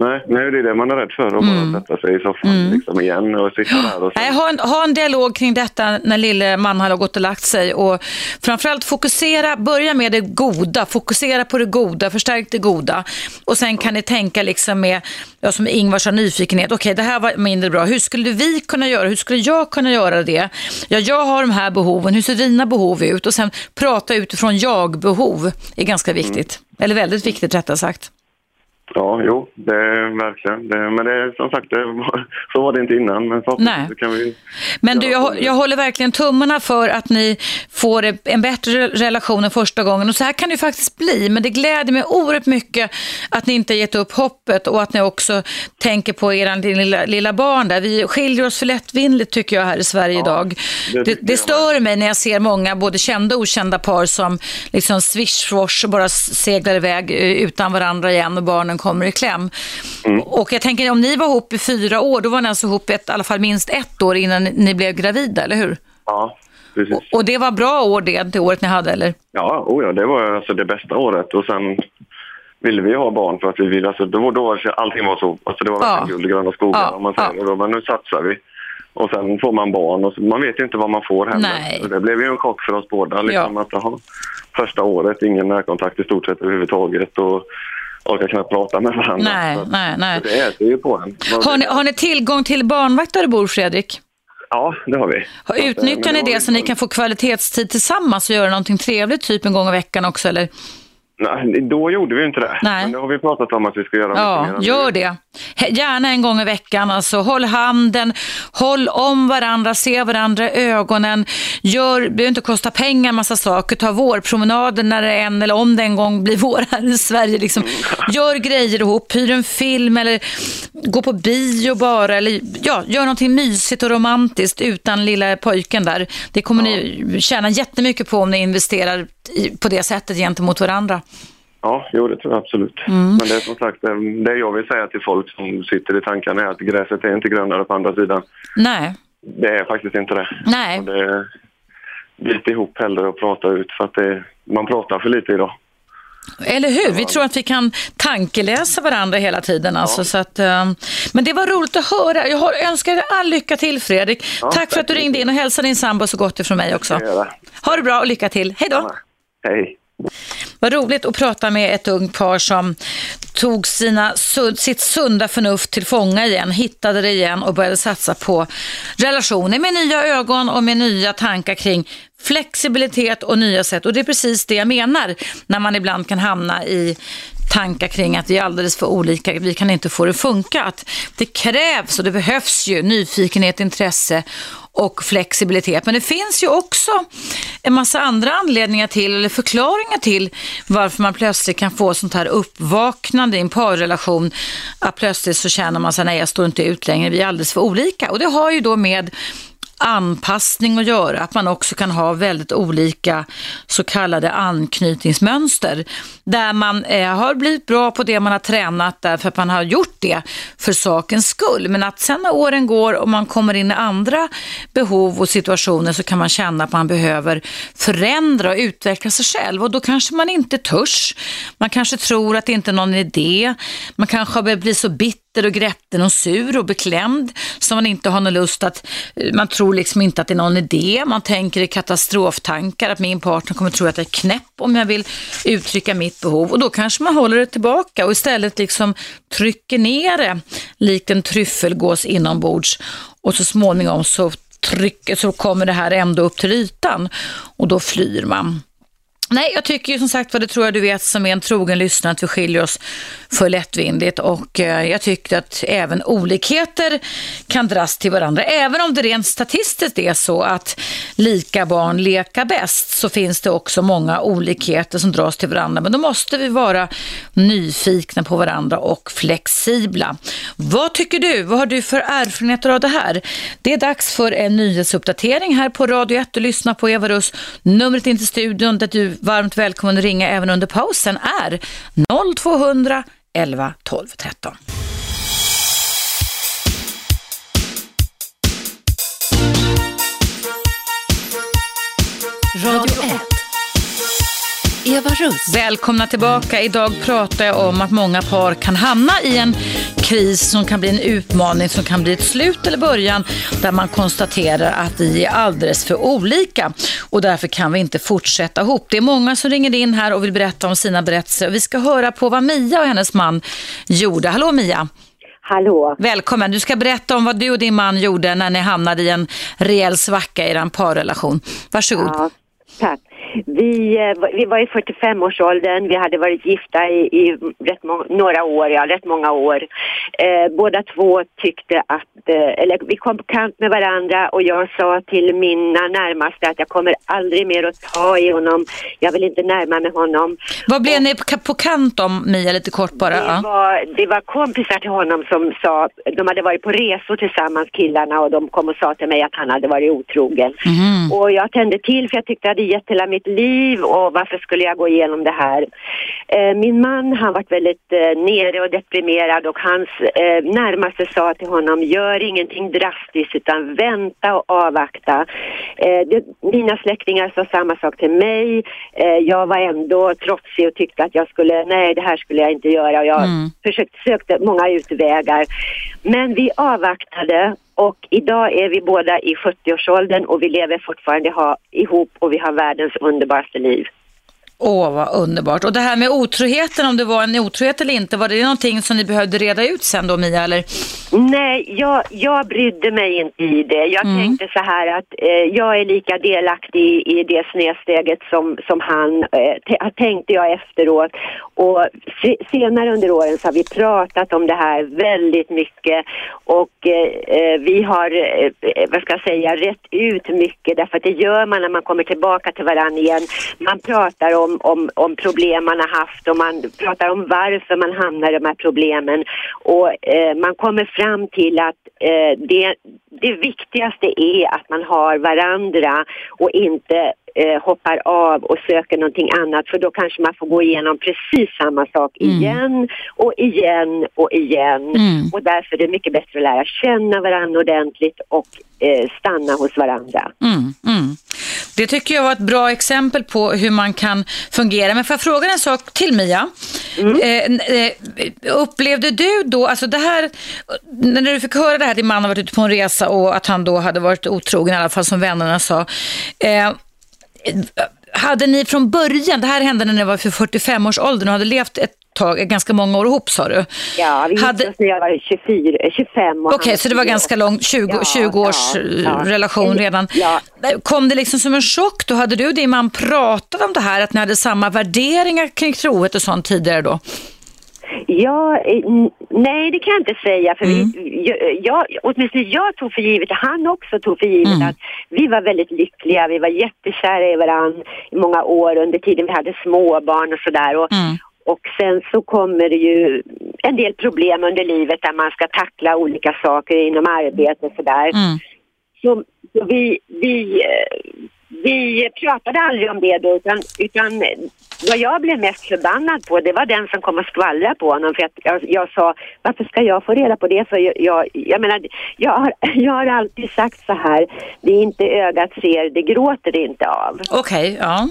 Nej, nej, det är det man är rädd för. Att bara sätta sig i soffan liksom igen och sitta där och så. Nej, ha, en, ha en dialog kring detta när lille man har gått och lagt sig och framförallt fokusera, börja med det goda, fokusera på det goda, förstärk det goda och sen kan ni tänka liksom med, ja, som Ingvar sa, nyfikenhet, okej det här var mindre bra, hur skulle vi kunna göra, hur skulle jag kunna göra det? Ja, jag har de här behoven, hur ser dina behov ut? Och sen prata utifrån jag-behov är ganska viktigt, eller väldigt viktigt rättare sagt. Ja, jo, det är verkligen. Det, men det som sagt, det, <laughs> så var det inte innan. Men Nej. kan vi... Men du, Ja, jag, jag håller verkligen tummarna för att ni får en bättre relation än första gången. Och så här kan det faktiskt bli. Men det gläder mig oerhört mycket att ni inte gett upp hoppet och att ni också tänker på er lilla, lilla barn där. Vi skiljer oss för lättvindigt tycker jag här i Sverige idag. det Det, stör mig när jag ser många både kända och okända par som liksom swish och bara seglar iväg eh, utan varandra igen och barnen kommer i kläm. Mm. Och jag tänker om ni var ihop i fyra år, då var ni alltså ihop ett, i alla fall minst ett år innan ni- blev gravida, eller hur? Ja, precis. Och det var bra år det, det året ni hade, eller? Ja, oh ja, det var alltså det bästa året. Och sen ville vi ha barn för att vi ville, alltså då, då allting var så, alltså det var Ja. verkligen guld och gröna skogar Ja, om man säger. ja. Och då, men nu satsar vi. Och sen får man barn och så, man vet ju inte vad man får heller. Det blev ju en chock för oss båda. Liksom, att, aha, första året, ingen närkontakt i stort sett överhuvudtaget och orkar knappt prata med varandra. Nej, Så nej, nej. så Det äter ju på en. Har ni, har ni tillgång till barnvakt där du bor, Fredrik? Ja, det har vi. Eh, Utnyttjar ni det så ni kan få kvalitetstid tillsammans och göra någonting trevligt typ en gång i veckan också, eller? Nej, då gjorde vi inte det. Nej. Men det har vi pratat om att vi ska göra Ja, gör det. Gärna en gång i veckan. Alltså, håll handen, håll om varandra, se varandra i ögonen. Gör, det behöver inte kosta pengar, massa saker. Ta vårpromenader när det en eller om det en gång blir <laughs> vår här i Sverige. Liksom. <laughs> Gör grejer ihop, hyr en film eller gå på bio bara. Eller, ja, gör någonting mysigt och romantiskt utan lilla pojken där. Det kommer ni tjäna jättemycket på om ni investerar på det sättet gentemot varandra. Ja, jo det tror jag absolut. Mm. Men det är som sagt, det- det jag vill säga till folk som sitter i tankarna är att gräset är inte grönare på andra sidan. Nej, Det är faktiskt inte det. nej. Och det bit ihop hellre och prata ut för att det, man pratar för lite idag. Eller hur? Vi tror att vi kan tankeläsa varandra hela tiden. Alltså, så att, eh, men det var roligt att höra. Jag har, önskar dig all lycka till Fredrik. Ja, tack för att du ringde in och hälsa din sambo så gott ifrån mig också. Ha det bra och lycka till. Hej då! Hej. Vad roligt att prata med ett ungt par som tog sina, sitt sunda förnuft till fånga igen, hittade det igen och började satsa på relationer med nya ögon och med nya tankar kring flexibilitet och nya sätt. Och det är precis det jag menar när man ibland kan hamna i tankar kring att vi är alldeles för olika, vi kan inte få det att funka. Att det krävs och det behövs ju nyfikenhet, intresse och flexibilitet. Men det finns ju också en massa andra anledningar till, eller förklaringar till, varför man plötsligt kan få sånt här uppvaknande i en parrelation. Att plötsligt så känner man sig, nej jag står inte ut längre, vi är alldeles för olika. Och det har ju då med anpassning att göra, att man också kan ha väldigt olika så kallade anknytningsmönster. Där man eh, har blivit bra på det man har tränat därför att man har gjort det för sakens skull. Men att sen när åren går och man kommer in i andra behov och situationer så kan man känna att man behöver förändra och utveckla sig själv och då kanske man inte törs. Man kanske tror att det inte är någon idé. Man kanske har börjat bli så bitter och grätten och sur och beklämd så man inte har någon lust att, eh, man tror liksom inte att det är någon idé. Man tänker i katastroftankar att min partner kommer tro att jag är knäpp om jag vill uttrycka mitt behov och då kanske man håller det tillbaka och istället liksom trycker ner det likt en tryffelgås inombords och så småningom så trycker, så kommer det här ändå upp till ytan och då flyr man. Nej, jag tycker ju som sagt vad det tror jag du vet som är en trogen lyssnare att vi skiljer oss för lättvindigt och eh, jag tycker att även olikheter kan dras till varandra. Även om det rent statistiskt är så att lika barn leka bäst så finns det också många olikheter som dras till varandra. Men då måste vi vara nyfikna på varandra och flexibla. Vad tycker du? Vad har du för erfarenheter av det här? Det är dags för en nyhetsuppdatering här på Radio 1. Du lyssnar på Eva Russ. Numret in till studion där du varmt välkommen att ringa även under pausen är 0200 11 12 13. Radio 1. Eva Russ. Välkomna tillbaka. Idag pratar jag om att många par kan hamna i en kris som kan bli en utmaning, som kan bli ett slut eller början där man konstaterar att vi är alldeles för olika och därför kan vi inte fortsätta ihop. Det är många som ringer in här och vill berätta om sina berättelser. Vi ska höra på vad Mia och hennes man gjorde. Hallå Mia! Hallå. Välkommen. Du ska berätta om vad du och din man gjorde när ni hamnade i en rejäl svacka i er parrelation. Varsågod. Ja, tack. Vi, eh, vi var i 45-årsåldern, vi hade varit gifta i, i rätt några år, ja rätt många år. Eh, båda två tyckte att, eh, eller vi kom på kant med varandra och jag sa till mina närmaste att jag kommer aldrig mer att ta i honom, jag vill inte närma mig honom. Vad blev ni på kant om, Mia, lite kort bara? Det Ja. var, det var kompisar till honom som sa, de hade varit på resor tillsammans killarna och de kom och sa till mig att han hade varit otrogen. Mhm. Och jag tände till för jag tyckte jag hade gett hela mitt liv och varför skulle jag gå igenom det här? Eh, min man han var väldigt eh, nere och deprimerad och hans eh, närmaste sa till honom gör ingenting drastiskt utan vänta och avvakta. Mina släktingar sa samma sak till mig. Jag var ändå trotsig och tyckte att jag skulle, nej det här skulle jag inte göra och jag Mm. försökte, sökte många utvägar. Men vi avvaktade och idag är vi båda i 70-årsåldern och vi lever fortfarande ha, ihop och vi har världens underbaraste liv. Åh, vad underbart. Och det här med otroheten, om det var en otrohet eller inte, var det någonting som ni behövde reda ut sen då, Mia? Eller? Nej, jag, jag brydde mig inte i det. Jag Mm. tänkte så här att eh, jag är lika delaktig i, i det snedsteget som, som han, eh, tänkte jag efteråt. Och se, senare under åren så har vi pratat om det här väldigt mycket och eh, eh, vi har, eh, vad ska jag säga, rätt ut mycket därför att det gör man när man kommer tillbaka till varandra igen. Man pratar om, om, om problem man har haft och man pratar om varför man hamnar i de här problemen och eh, man kommer fram till att eh, det, det viktigaste är att man har varandra och inte eh, hoppar av och söker någonting annat för då kanske man får gå igenom precis samma sak igen och igen och igen Mm. och därför är det mycket bättre att lära känna varandra ordentligt och eh, stanna hos varandra. Mm, mm. Det tycker jag var ett bra exempel på hur man kan fungera. Men får jag fråga en sak till Mia? Eh, n- eh, upplevde du då, alltså det här, när du fick höra det här, din man har varit ute på en resa och att han då hade varit otrogen, i alla fall som vännerna sa. Eh, hade ni från början, det här hände när ni var för 45 års ålder och hade levt ett tag, ganska många år ihop sa du? Ja, vi Hade- när jag var 24, eh, 25 och Okej, han så det var 28. ganska lång, 20, Ja, 20 års ja, eh, ja. relation redan. Ja. Kom det liksom som en chock då? Hade du och din man pratat om det här, att ni hade samma värderingar kring trohet och sånt tidigare då? Ja, eh, nej det kan jag inte säga för Mm. vi, jag, åtminstone jag tog för givet, han också tog för givet Mm. att vi var väldigt lyckliga, vi var jättekära i varandra i många år under tiden vi hade småbarn och sådär. Och, Mm. och sen så kommer det ju en del problem under livet där man ska tackla olika saker inom arbete och sådär. Mm. Så, så vi, vi, eh, vi pratade aldrig om det då utan, utan vad jag blev mest förbannad på det var den som kom och skvallrade på honom för att jag, jag sa varför ska jag få reda på det för jag, jag, jag menar jag har, <laughs> jag har alltid sagt så här det är inte ögat ser det gråter det inte av Okej, ja.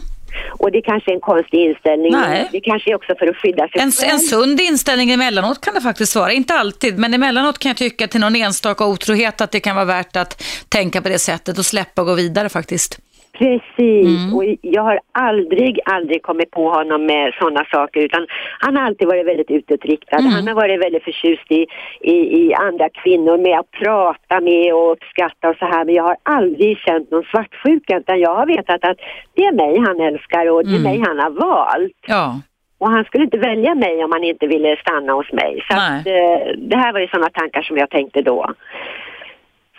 och det kanske är en konstig inställning Nej. det kanske är också för att skydda sig En, själv. en sund inställning emellanåt kan det faktiskt vara. Inte alltid, men emellanåt kan jag tycka till någon enstaka otrohet att det kan vara värt att tänka på det sättet och släppa och gå vidare faktiskt. Precis, Mm. och jag har aldrig, aldrig kommit på honom med sådana saker utan han har alltid varit väldigt utåtriktad. Mm. Han har varit väldigt förtjust i, i, i andra kvinnor med att prata med och uppskatta och så här men jag har aldrig känt någon svartsjuka utan jag har vetat att det är mig han älskar och det är Mm. mig han har valt. Ja, Och han skulle inte välja mig om han inte ville stanna hos mig. Så att, eh, det här var ju sådana tankar som jag tänkte då.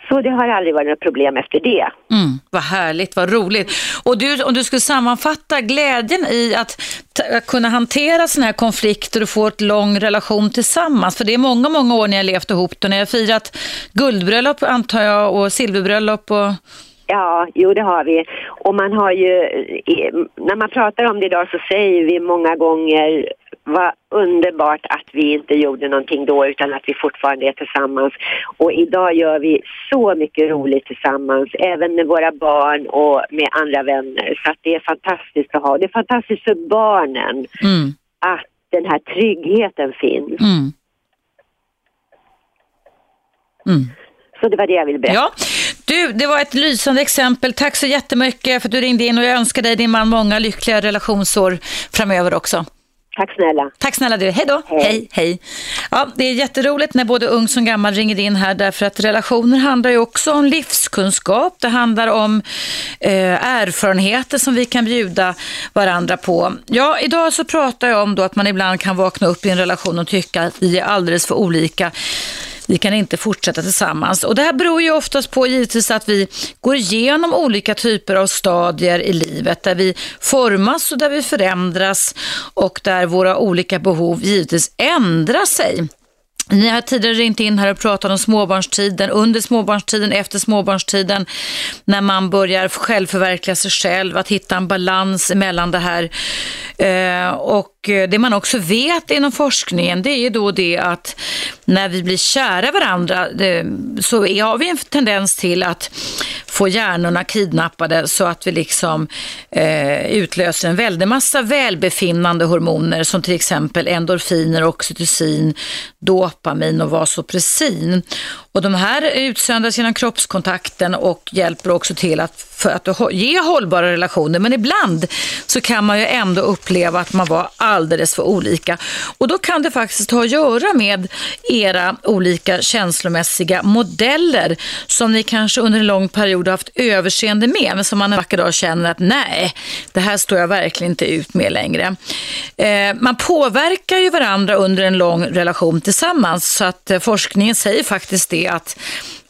Så det har aldrig varit något problem efter det. mm, vad härligt, vad roligt. Och du, om du skulle sammanfatta glädjen i att kunna hantera sådana här konflikter och få ett lång relation tillsammans. För det är många, många år ni har levt ihop och ni har firat guldbröllop antar jag och silverbröllop och Ja, jo det har vi. Och man har ju, när man pratar om det idag så säger vi många gånger vad underbart att vi inte gjorde någonting då utan att vi fortfarande är tillsammans. Och idag gör vi så mycket roligt tillsammans, även med våra barn och med andra vänner. Så att det är fantastiskt att ha. Det är fantastiskt för barnen mm, att den här tryggheten finns. mm. Mm. Så det var det jag ville berätta. Ja, du, det var ett lysande exempel. Tack så jättemycket för att du ringde in och jag önskar dig din man många lyckliga relationsår framöver också. Tack snälla. Tack snälla du. Hej då. Hej. Hej, hej. Ja, det är jätteroligt när både ung som gammal ringer in här därför att relationer handlar ju också om livskunskap. Det handlar om eh, erfarenheter som vi kan bjuda varandra på. Ja, idag så pratar jag om då att man ibland kan vakna upp i en relation och tycka att vi är alldeles för olika. Vi kan inte fortsätta tillsammans. Och det här beror ju oftast på givetvis att vi går igenom olika typer av stadier i livet där vi formas och där vi förändras och där våra olika behov givetvis ändrar sig. Ni har tidigare ringt in här och pratat om småbarnstiden, under småbarnstiden, efter småbarnstiden, när man börjar självförverkliga sig själv, att hitta en balans mellan det här. Eh, och Eh, det man också vet inom forskningen, det är ju då det att när vi blir kära i varandra det, så har vi en tendens till att få hjärnorna kidnappade så att vi liksom eh, utlöser en väldig massa välbefinnande hormoner som till exempel endorfiner, oxytocin, dopamin och vasopressin. Och de här utsöndras genom kroppskontakten och hjälper också till att, för att ge hållbara relationer. Men ibland så kan man ju ändå uppleva att man var alldeles för olika. Och då kan det faktiskt ha att göra med era olika känslomässiga modeller som ni kanske under en lång period har haft överseende med, men som man en vacker dag känner att nej, det här står jag verkligen inte ut med längre. Eh, man påverkar ju varandra under en lång relation tillsammans, så att eh, forskningen säger faktiskt det att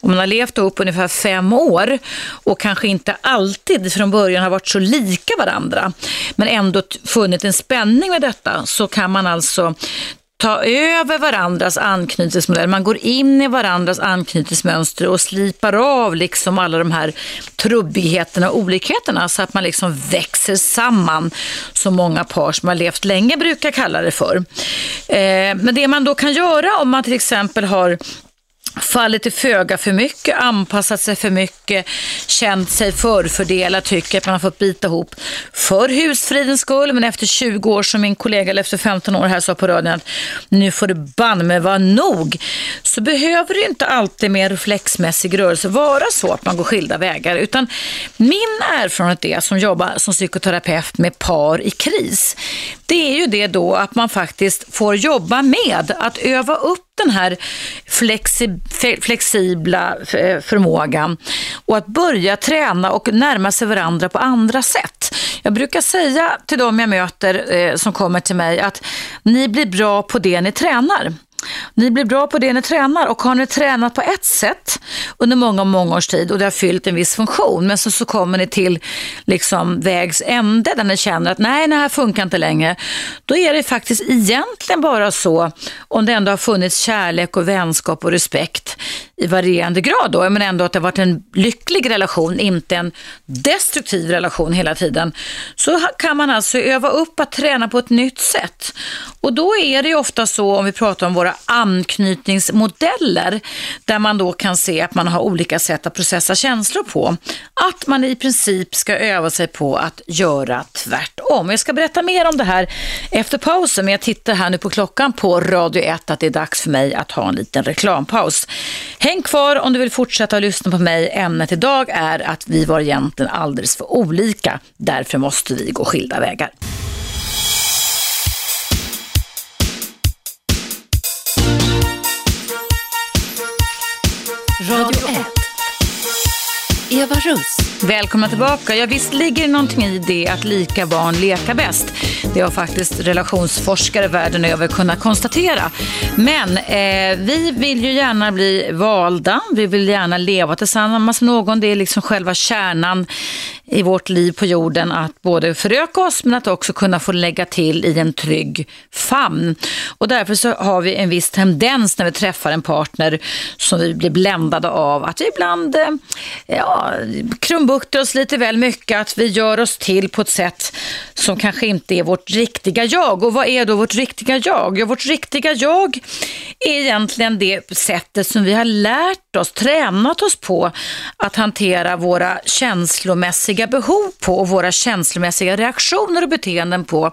om man har levt ihop ungefär fem år och kanske inte alltid från början har varit så lika varandra, men ändå funnit en spänning med detta, så kan man alltså ta över varandras anknytningsmodell. Man går in i varandras anknytningsmönster och slipar av liksom alla de här trubbigheterna och olikheterna så att man liksom växer samman som många par som har levt länge brukar kalla det för. Eh, men det man då kan göra om man till exempel har fallit till föga för mycket, anpassat sig för mycket, känt sig förfördelad, tycker att man har fått bita ihop för husfridens skull. Men efter 20 år, som min kollega, eller efter 15 år här sa på radion, att nu får det banne mig vara nog. Så behöver det inte alltid med reflexmässig rörelse vara så att man går skilda vägar. Utan min erfarenhet är, som jobbar som psykoterapeut med par i kris, det är ju det då att man faktiskt får jobba med att öva upp den här flexi flexibla eh, förmågan och att börja träna och närma sig varandra på andra sätt. Jag brukar säga till de jag möter eh, som kommer till mig att ni blir bra på det ni tränar. Ni blir bra på det ni tränar och har ni tränat på ett sätt under många, många års tid och det har fyllt en viss funktion men så, så kommer ni till liksom vägs ände där ni känner att nej, det här funkar inte längre. Då är det faktiskt egentligen bara så om det ändå har funnits kärlek och vänskap och respekt i varierande grad då, men ändå att det har varit en lycklig relation, inte en destruktiv relation hela tiden, så kan man alltså öva upp att träna på ett nytt sätt. Och då är det ju ofta så, om vi pratar om våra anknytningsmodeller, där man då kan se att man har olika sätt att processa känslor på, att man i princip ska öva sig på att göra tvärtom. Jag ska berätta mer om det här efter pausen, men jag tittar här nu på klockan på Radio 1 att det är dags för mig att ha en liten reklampaus. Häng kvar om du vill fortsätta lyssna på mig. Ämnet idag är att vi var egentligen alldeles för olika. Därför måste vi gå skilda vägar. Eva Russ. Välkomna tillbaka. Ja, visst ligger det någonting i det att lika barn leka bäst. Det har faktiskt relationsforskare världen över kunnat konstatera. Men eh, vi vill ju gärna bli valda. Vi vill gärna leva tillsammans med någon. Det är liksom själva kärnan i vårt liv på jorden att både föröka oss men att också kunna få lägga till i en trygg famn. Och därför så har vi en viss tendens när vi träffar en partner som vi blir bländade av att vi ibland eh, ja, krumbuktar oss lite väl mycket, att vi gör oss till på ett sätt som kanske inte är vårt riktiga jag. Och vad är då vårt riktiga jag? Ja, vårt riktiga jag är egentligen det sättet som vi har lärt oss, tränat oss på att hantera våra känslomässiga behov på och våra känslomässiga reaktioner och beteenden på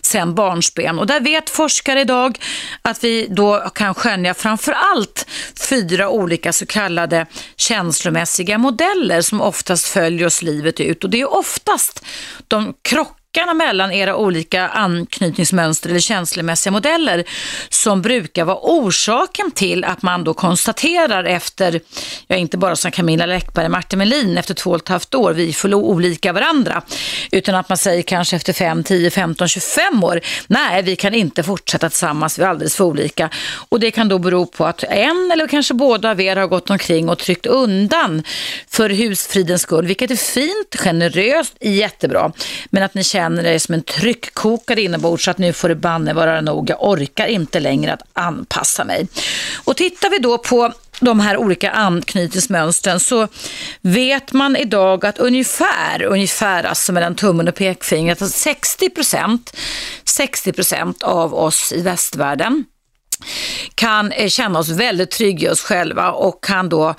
sen barnsben. Och där vet forskare idag att vi då kan skönja framför allt fyra olika så kallade känslomässiga modeller som oftast följer oss livet ut. Och det är oftast de krock krockarna mellan era olika anknytningsmönster eller känslomässiga modeller som brukar vara orsaken till att man då konstaterar efter, ja inte bara som Camilla Läckberg och Martin Melin efter två och ett halvt år, vi får olika varandra, utan att man säger kanske efter 5, 10, 15, 25 år, nej vi kan inte fortsätta tillsammans, vi är alldeles för olika. Och det kan då bero på att en eller kanske båda av er har gått omkring och tryckt undan för husfridens skull, vilket är fint, generöst, jättebra, men att ni känner känner dig som en tryckkokare inombords så att nu får det banne vara nog. Jag orkar inte längre att anpassa mig. Och tittar vi då på de här olika anknytningsmönstren så vet man idag att ungefär, ungefär alltså mellan tummen och pekfingret, att 60 procent 60% av oss i västvärlden kan eh, känna oss väldigt trygga i oss själva och kan då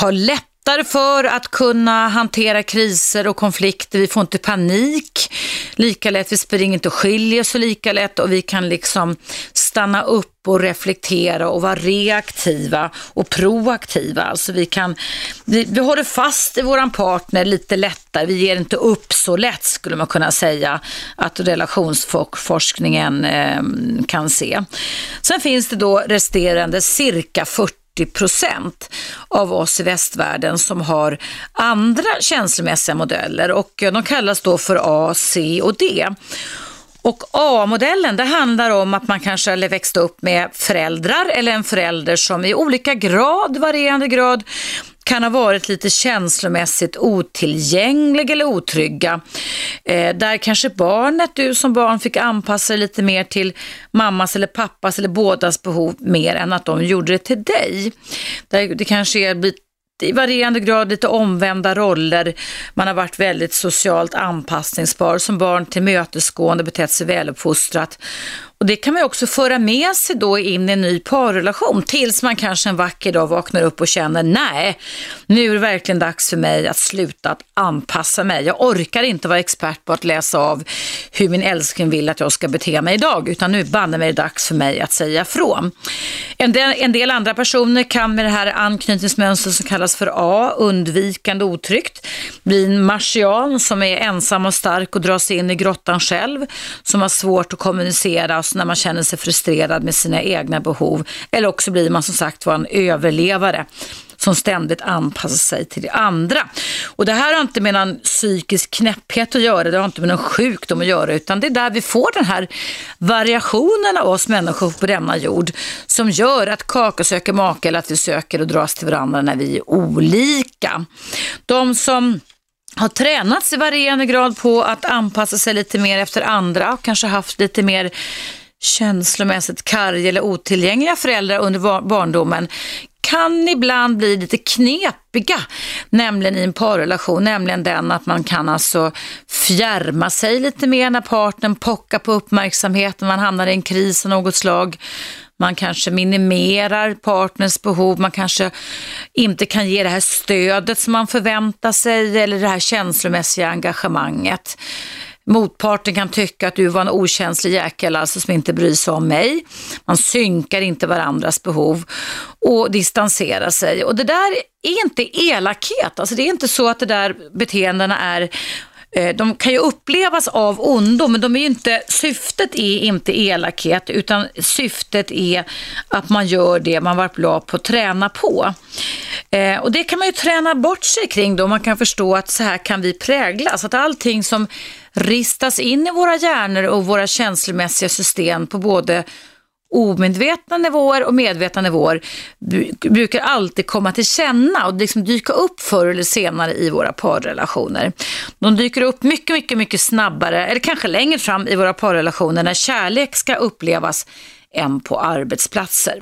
ha lätt lättare för att kunna hantera kriser och konflikter. Vi får inte panik lika lätt, vi springer inte och skiljer så lika lätt och vi kan liksom stanna upp och reflektera och vara reaktiva och proaktiva. Alltså vi kan, vi, vi håller fast i våran partner lite lättare, vi ger inte upp så lätt skulle man kunna säga att relationsforskningen eh, kan se. Sen finns det då resterande cirka 40 procent av oss i västvärlden som har andra känslomässiga modeller och eh, de kallas då för A, C och D. Och A-modellen, det handlar om att man kanske har växt upp med föräldrar eller en förälder som i olika grad, varierande grad, kan ha varit lite känslomässigt otillgänglig eller otrygga. Eh, där kanske barnet, du som barn, fick anpassa dig lite mer till mammas eller pappas eller bådas behov mer än att de gjorde det till dig. Där det kanske är i varierande grad lite omvända roller. Man har varit väldigt socialt anpassningsbar som barn till mötesgående, betett sig väluppfostrat och det kan man också föra med sig då in i en ny parrelation tills man kanske en vacker dag vaknar upp och känner nej, nu är det verkligen dags för mig att sluta att anpassa mig. Jag orkar inte vara expert på att läsa av hur min älskling vill att jag ska bete mig idag utan nu banne mig dags för mig att säga ifrån. En del, en del andra personer kan med det här anknytningsmönstret som kallas för A, undvikande otryggt, bli en marsian som är ensam och stark och drar sig in i grottan själv, som har svårt att kommunicera när man känner sig frustrerad med sina egna behov. Eller också blir man som sagt var en överlevare som ständigt anpassar sig till det andra. Och det här har inte med någon psykisk knäpphet att göra, det har inte med någon sjukdom att göra, utan det är där vi får den här variationen av oss människor på denna jord som gör att kaka söker make eller att vi söker och dras till varandra när vi är olika. De som har tränats i varierande grad på att anpassa sig lite mer efter andra och kanske haft lite mer känslomässigt karg eller otillgängliga föräldrar under barndomen kan ibland bli lite knepiga, nämligen i en parrelation, nämligen den att man kan alltså fjärma sig lite mer när partnern pockar på uppmärksamheten, man hamnar i en kris av något slag. Man kanske minimerar partners behov, man kanske inte kan ge det här stödet som man förväntar sig eller det här känslomässiga engagemanget. Motparten kan tycka att du var en okänslig jäkel alltså som inte bryr sig om mig. Man synkar inte varandras behov och distanserar sig. Och det där är inte elakhet, alltså det är inte så att det där beteendena är Eh, de kan ju upplevas av ondo, men de är inte, syftet är inte elakhet, utan syftet är att man gör det man varit bra på att träna på. Eh, och det kan man ju träna bort sig kring då, man kan förstå att så här kan vi präglas, att allting som ristas in i våra hjärnor och våra känslomässiga system på både omedvetna nivåer och medvetna nivåer brukar alltid komma till känna och liksom dyka upp förr eller senare i våra parrelationer. De dyker upp mycket, mycket, mycket snabbare eller kanske längre fram i våra parrelationer när kärlek ska upplevas än på arbetsplatser.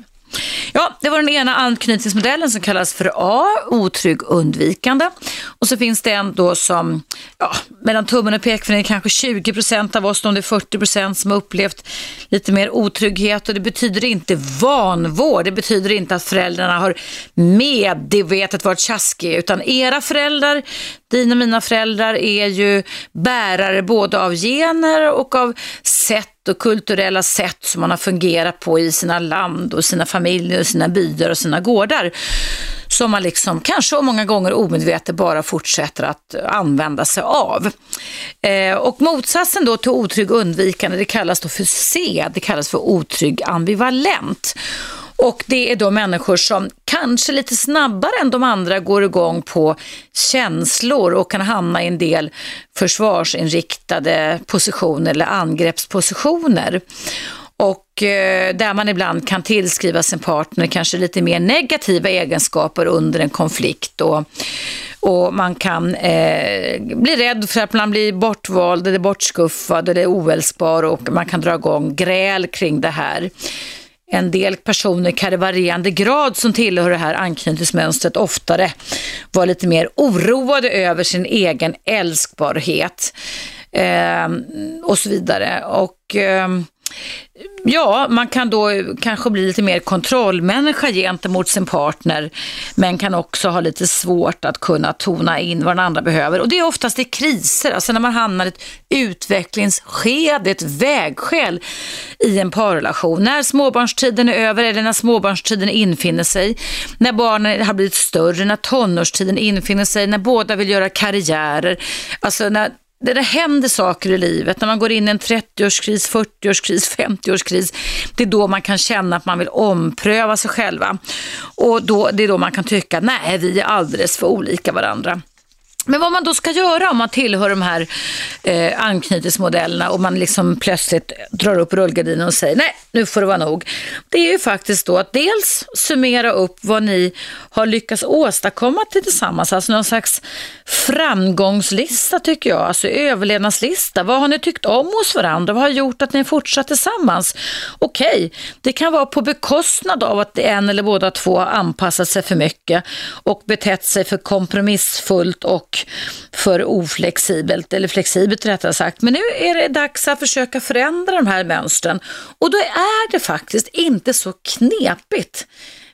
Ja, det var den ena anknytningsmodellen som kallas för A, otrygg undvikande. Och så finns det en då som, ja, mellan tummen och pekfingret kanske 20 procent av oss, om det är 40 procent som har upplevt lite mer otrygghet. Och det betyder inte vanvård, det betyder inte att föräldrarna har medvetet varit tjaskiga, utan era föräldrar, dina och mina föräldrar är ju bärare både av gener och av sätt och kulturella sätt som man har fungerat på i sina land och sina familjer, och sina byar och sina gårdar. Som man liksom kanske och många gånger omedvetet bara fortsätter att använda sig av. Eh, och motsatsen då till otrygg undvikande, det kallas då för C, det kallas för otrygg ambivalent. Och det är då människor som kanske lite snabbare än de andra går igång på känslor och kan hamna i en del försvarsinriktade positioner eller angreppspositioner. Och eh, där man ibland kan tillskriva sin partner kanske lite mer negativa egenskaper under en konflikt. Och, och man kan eh, bli rädd för att man blir bortvald eller bortskuffad eller oälskbar och man kan dra igång gräl kring det här en del personer kan i varierande grad som tillhör det här anknytningsmönstret oftare vara lite mer oroade över sin egen älskbarhet eh, och så vidare. Och eh, Ja, man kan då kanske bli lite mer kontrollmänniska gentemot sin partner, men kan också ha lite svårt att kunna tona in vad den andra behöver. Och det är oftast i kriser, alltså när man hamnar i ett utvecklingsskede, ett vägskäl i en parrelation. När småbarnstiden är över eller när småbarnstiden infinner sig, när barnen har blivit större, när tonårstiden infinner sig, när båda vill göra karriärer, alltså när det, det händer saker i livet, när man går in i en 30-årskris, 40-årskris, 50-årskris, det är då man kan känna att man vill ompröva sig själva. Och då, det är då man kan tycka, nej, vi är alldeles för olika varandra. Men vad man då ska göra om man tillhör de här eh, anknytningsmodellerna och man liksom plötsligt drar upp rullgardinen och säger nej, nu får det vara nog. Det är ju faktiskt då att dels summera upp vad ni har lyckats åstadkomma tillsammans, alltså någon slags framgångslista tycker jag, alltså överlevnadslista. Vad har ni tyckt om hos varandra? Vad har gjort att ni fortsatt tillsammans? Okej, okay. det kan vara på bekostnad av att en eller båda två har anpassat sig för mycket och betett sig för kompromissfullt och för oflexibelt, eller flexibelt rättare sagt. Men nu är det dags att försöka förändra de här mönstren och då är det faktiskt inte så knepigt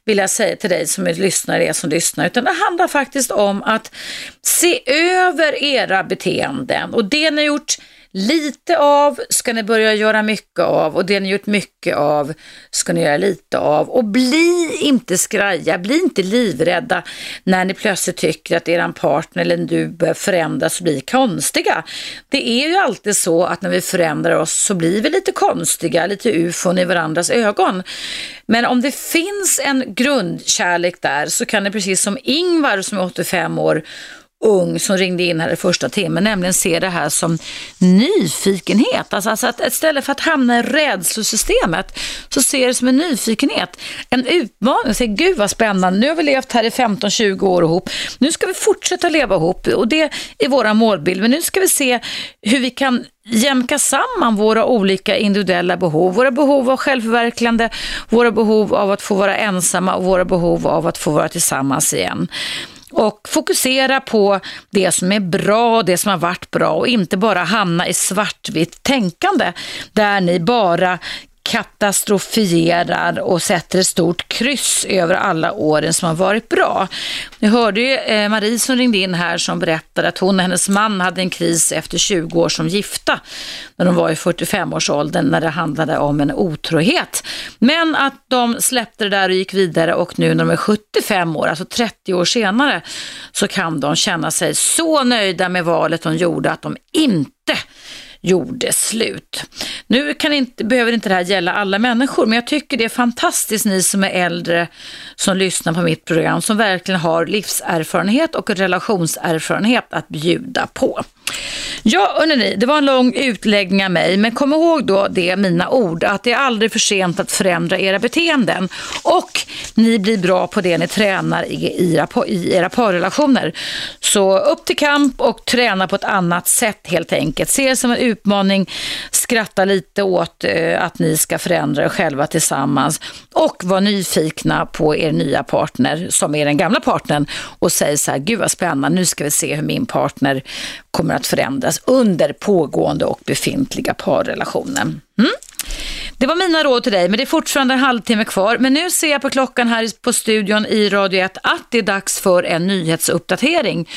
vill jag säga till dig som är lyssnare, er som lyssnar, utan det handlar faktiskt om att se över era beteenden och det ni har gjort Lite av ska ni börja göra mycket av och det ni gjort mycket av ska ni göra lite av. Och bli inte skraja, bli inte livrädda när ni plötsligt tycker att er partner eller du börjar förändras och bli konstiga. Det är ju alltid så att när vi förändrar oss så blir vi lite konstiga, lite ufon i varandras ögon. Men om det finns en grundkärlek där så kan ni precis som Ingvar som är 85 år ung som ringde in här i första timmen, nämligen se det här som nyfikenhet. Alltså, alltså att istället för att hamna i rädslosystemet så ser det som en nyfikenhet, en utmaning. Säger, Gud vad spännande, nu har vi levt här i 15-20 år ihop, nu ska vi fortsätta leva ihop och det är våra målbild. Men nu ska vi se hur vi kan jämka samman våra olika individuella behov. Våra behov av självförverkligande, våra behov av att få vara ensamma och våra behov av att få vara tillsammans igen och fokusera på det som är bra det som har varit bra och inte bara hamna i svartvitt tänkande där ni bara katastrofierar och sätter ett stort kryss över alla åren som har varit bra. Ni hörde ju eh, Marie som ringde in här som berättade att hon och hennes man hade en kris efter 20 år som gifta när de var i 45-årsåldern när det handlade om en otrohet. Men att de släppte det där och gick vidare och nu när de är 75 år, alltså 30 år senare, så kan de känna sig så nöjda med valet de gjorde att de inte gjorde slut. Nu kan inte, behöver inte det här gälla alla människor, men jag tycker det är fantastiskt ni som är äldre som lyssnar på mitt program, som verkligen har livserfarenhet och relationserfarenhet att bjuda på. Ja, hörrni, det var en lång utläggning av mig, men kom ihåg då det, mina ord, att det är aldrig för sent att förändra era beteenden. Och ni blir bra på det ni tränar i era, i era parrelationer. Så upp till kamp och träna på ett annat sätt helt enkelt. Se det som en utmaning, skratta lite åt eh, att ni ska förändra er själva tillsammans och var nyfikna på er nya partner som är den gamla partnern och säg så här, gud vad spännande, nu ska vi se hur min partner kommer att förändras under pågående och befintliga parrelationen. Mm? Det var mina råd till dig, men det är fortfarande en halvtimme kvar. Men nu ser jag på klockan här på studion i Radio 1 att det är dags för en nyhetsuppdatering.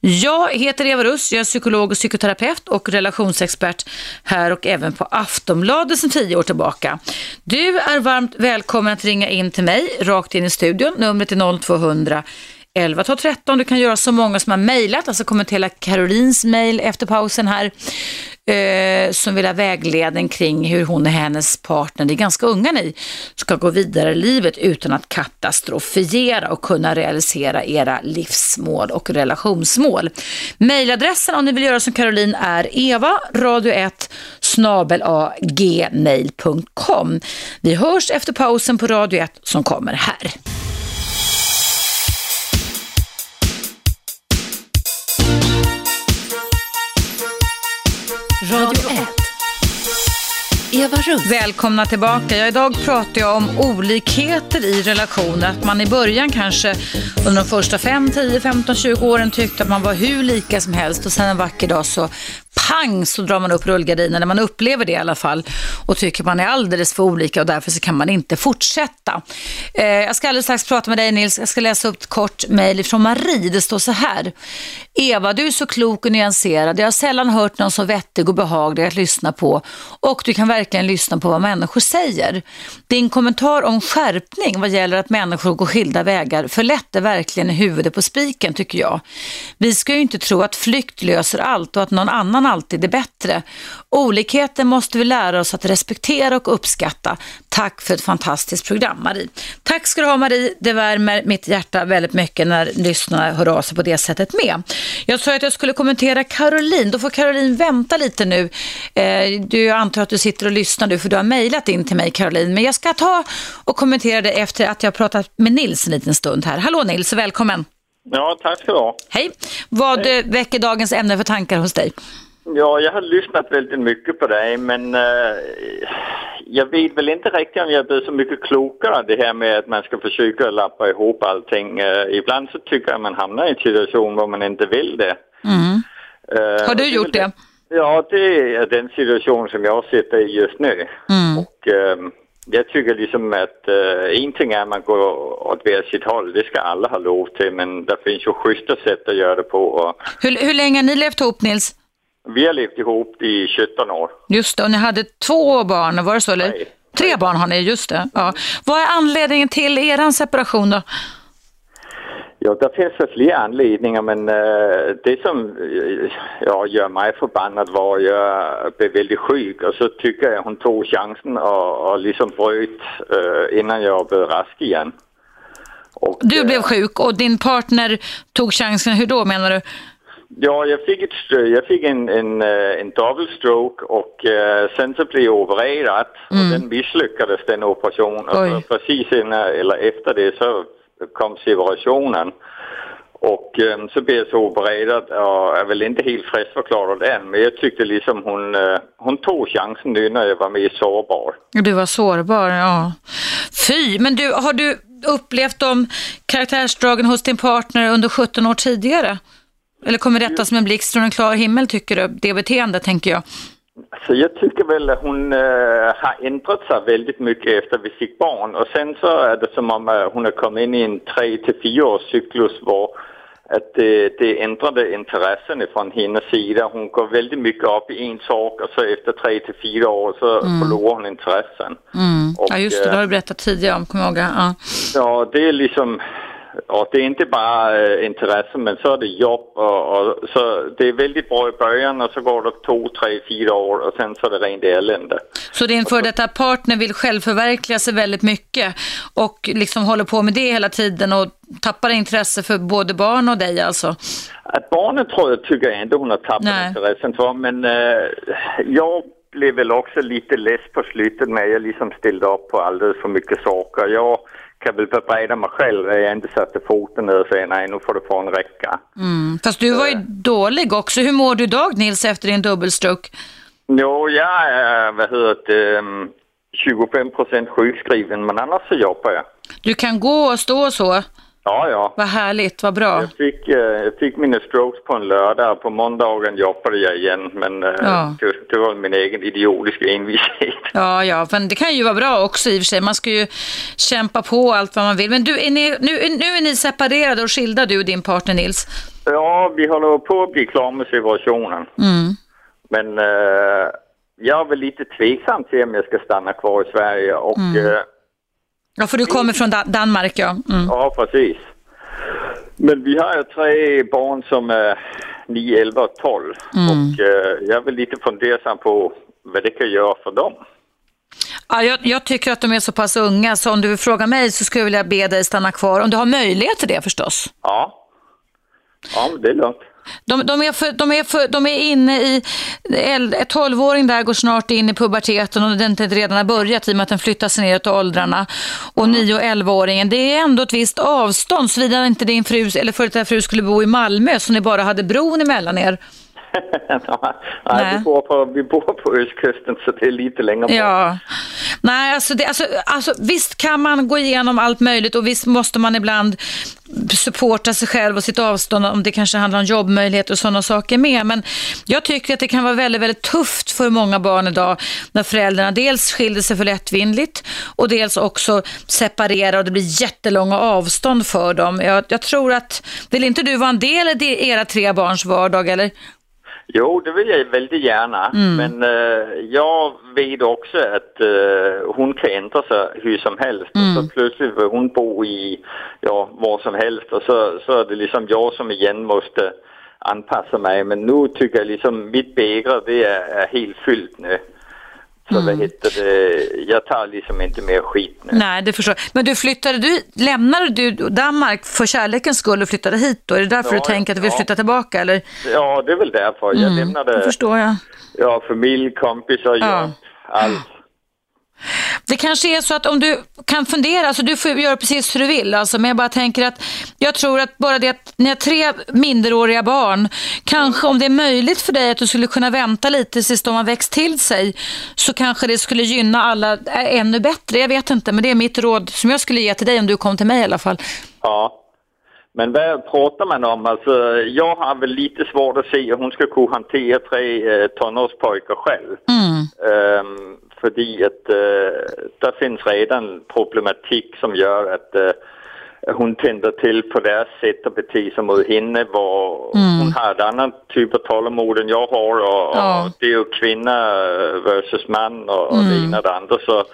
Jag heter Eva Russ, jag är psykolog och psykoterapeut och relationsexpert här och även på Aftonbladet sedan tio år tillbaka. Du är varmt välkommen att ringa in till mig rakt in i studion. Numret är 0200 11 12 13. Du kan göra så många som har mejlat, alltså kommentera Carolins mejl efter pausen här, eh, som vill ha vägledning kring hur hon och hennes partner, det är ganska unga ni, ska gå vidare i livet utan att katastrofiera och kunna realisera era livsmål och relationsmål. Mejladressen om ni vill göra som Caroline är eva radio1 snabel gmail.com. Vi hörs efter pausen på Radio 1 som kommer här. Radio 1. Eva Russ. Välkomna tillbaka. Ja, idag pratar jag om olikheter i relationer. Att man i början kanske under de första 5, 10, 15, 20 åren tyckte att man var hur lika som helst och sen en vacker dag så pang så drar man upp rullgardinen, man upplever det i alla fall och tycker man är alldeles för olika och därför så kan man inte fortsätta. Eh, jag ska alldeles strax prata med dig Nils, jag ska läsa upp ett kort mejl från Marie. Det står så här. Eva, du är så klok och nyanserad. Jag har sällan hört någon så vettig och behaglig att lyssna på och du kan verkligen lyssna på vad människor säger. Din kommentar om skärpning vad gäller att människor går skilda vägar förlätte verkligen huvudet på spiken tycker jag. Vi ska ju inte tro att flykt löser allt och att någon annan alltid är bättre. Olikheter måste vi lära oss att respektera och uppskatta. Tack för ett fantastiskt program Marie. Tack ska du ha Marie, det värmer mitt hjärta väldigt mycket när lyssnarna hör av sig på det sättet med. Jag sa att jag skulle kommentera Caroline, då får Caroline vänta lite nu. Eh, du, jag antar att du sitter och lyssnar nu för du har mejlat in till mig Caroline, men jag ska ta och kommentera det efter att jag har pratat med Nils en liten stund här. Hallå Nils, välkommen. Ja, tack ska du ha. Hej. Vad Hej. väcker dagens ämne för tankar hos dig? Ja, jag har lyssnat väldigt mycket på dig, men uh, jag vet väl inte riktigt om jag blir så mycket klokare det här med att man ska försöka lappa ihop allting. Uh, ibland så tycker jag att man hamnar i en situation där man inte vill det. Mm. Uh, Har du gjort det? Ja, det är den situation som jag sitter i just nu. Mm. Och, um, jag tycker liksom att uh, en ting är att man går åt var sitt håll, det ska alla ha lov till, men det finns ju schyssta sätt att göra det på. Och... Hur, hur länge har ni levt ihop Nils? Vi har levt ihop i 17 år. Just det, och ni hade två barn, var det så? Eller? Nej. Tre barn har ni, just det. Ja. Vad är anledningen till er separation då? Ja, det finns flera anledningar, men uh, det som uh, ja, gör mig förbannad var att jag blev väldigt sjuk och så tycker jag hon tog chansen och, och liksom bröt uh, innan jag blev rask igen. Och, du blev sjuk och din partner tog chansen, hur då menar du? Ja, jag fick, ett, jag fick en, en, eh, en dubbelstroke och uh, sen så blev jag opererad mm. och den misslyckades den operationen. Och precis innan, eller efter det så kom separationen. Och um, så blev jag så opererad och är väl inte helt friskförklarad än men jag tyckte liksom hon, uh, hon tog chansen nu när jag var mer sårbar. Du var sårbar, ja. Fy, men du, har du upplevt de karaktärsdragen hos din partner under 17 år tidigare? Eller kommer detta som en blixt från en klar himmel tycker du, det beteendet tänker jag? Alltså jag tycker väl att hon äh, har ändrat sig väldigt mycket efter vi fick barn och sen så är det som om äh, hon har kommit in i en tre till fyra års cyklus var att det, det ändrade intressen från hennes sida. Hon går väldigt mycket upp i en sak och så efter tre till fyra år så mm. förlorar hon intressen. Mm. Och, ja just det, det har du berättat tidigare om, kommer jag ihåg. Ja. ja, det är liksom och det är inte bara intresse men så är det jobb och, och, så det är väldigt bra i början och så går det två, tre, fyra år och sen så är det rent elände. Så din före detta partner vill självförverkliga sig väldigt mycket och liksom håller på med det hela tiden och tappar intresse för både barn och dig alltså? Att barnen tror jag tycker jag inte hon har tappat Nej. intressen för men äh, jag blev väl också lite less på slutet att jag liksom ställde upp på alldeles för mycket saker. Jag kan väl bebreda mig själv jag inte satte foten ner och säger nej, nu får det få en räcka. Mm. Fast du var ju dålig också. Hur mår du idag Nils efter din dubbelstroke? Jo, jag är, vad heter det, 25 procent sjukskriven, men annars så jobbar jag. Du kan gå och stå och så? Ja, ja. Vad härligt, vad bra. Jag fick, eh, jag fick mina strokes på en lördag på måndagen jobbade jag igen. Men eh, ja. det, det, var min egen idiotiska envishet. <laughs> Ja, ja, men det kan ju vara bra också i och för sig. Man ska ju kämpa på allt vad man vill. Men du, är ni, nu, nu är ni separerade och skilda du och din partner Nils? Ja, vi håller på att bli klara med separationen. Mm. Men uh, jag är väl lite tveksam till om jag ska stanna kvar i Sverige och mm. Ja, för du kommer från Danmark, ja. Mm. Ja, precis. Men vi har ju tre barn som är 9, 11 och 12. Mm. Och eh, jag är väl lite fundersam på vad det kan göra för dem. Ja, jag, jag, tycker att de är så pass unga så om du vill fråga mig så skulle jag vilja be dig stanna kvar. Om du har möjlighet till det förstås. Ja, ja det är lugnt. De, de, är för, de, är för, de är inne i, ett tolvåring där går snart in i puberteten och den inte redan har börjat i och med att den flyttar sig neråt åldrarna. Och nio och elvaåringen, det är ändå ett visst avstånd såvida inte din fru eller före detta fru skulle bo i Malmö så ni bara hade bron emellan er. <laughs> Nej, vi bor, på, vi bor på östkusten så det är lite längre bort. Ja. Nej, alltså, det, alltså, alltså visst kan man gå igenom allt möjligt och visst måste man ibland supporta sig själv och sitt avstånd om det kanske handlar om jobbmöjligheter och sådana saker med. Men jag tycker att det kan vara väldigt, väldigt tufft för många barn idag när föräldrarna dels skiljer sig för lättvindigt och dels också separerar och det blir jättelånga avstånd för dem. Jag, jag tror att, vill inte du vara en del i era tre barns vardag eller? Jo, det vill jag väldigt gärna. Mm. Men uh, jag vet också att uh, hon kan ändra sig hur som helst. Mm. Och så plötsligt vill hon bo i ja, var som helst och så, så är det liksom jag som igen måste anpassa mig. Men nu tycker jag liksom mitt bägare det är, är helt fyllt nu. Så mm. heter det, jag tar liksom inte mer skit nu. Nej, det förstår Men du flyttade, du, lämnade du Danmark för kärlekens skull och flyttade hit då? Är det därför ja, du tänker att du vill ja. flytta tillbaka eller? Ja, det är väl därför. Jag mm, lämnade... Det förstår jag. Ja, familj, kompisar, ja. allt. Det kanske är så att om du kan fundera, alltså du får göra precis hur du vill, alltså, men jag bara tänker att jag tror att bara det att ni har tre minderåriga barn, kanske om det är möjligt för dig att du skulle kunna vänta lite tills de har växt till sig, så kanske det skulle gynna alla ännu bättre. Jag vet inte, men det är mitt råd som jag skulle ge till dig om du kom till mig i alla fall. Ja. Men vad pratar man om? Alltså, jag har väl lite svårt att se att hon ska kunna hantera tre eh, tonårspojkar själv. Mm. Um, fordi att uh, der finns redan problematik som gör att uh, hon tänder till på deras sätt att bete sig mot henne. Var mm. Hon har ett annat typ av tålamod än jag har och, ja. och det är ju kvinna versus man och, och mm. det ena och det andra. Så,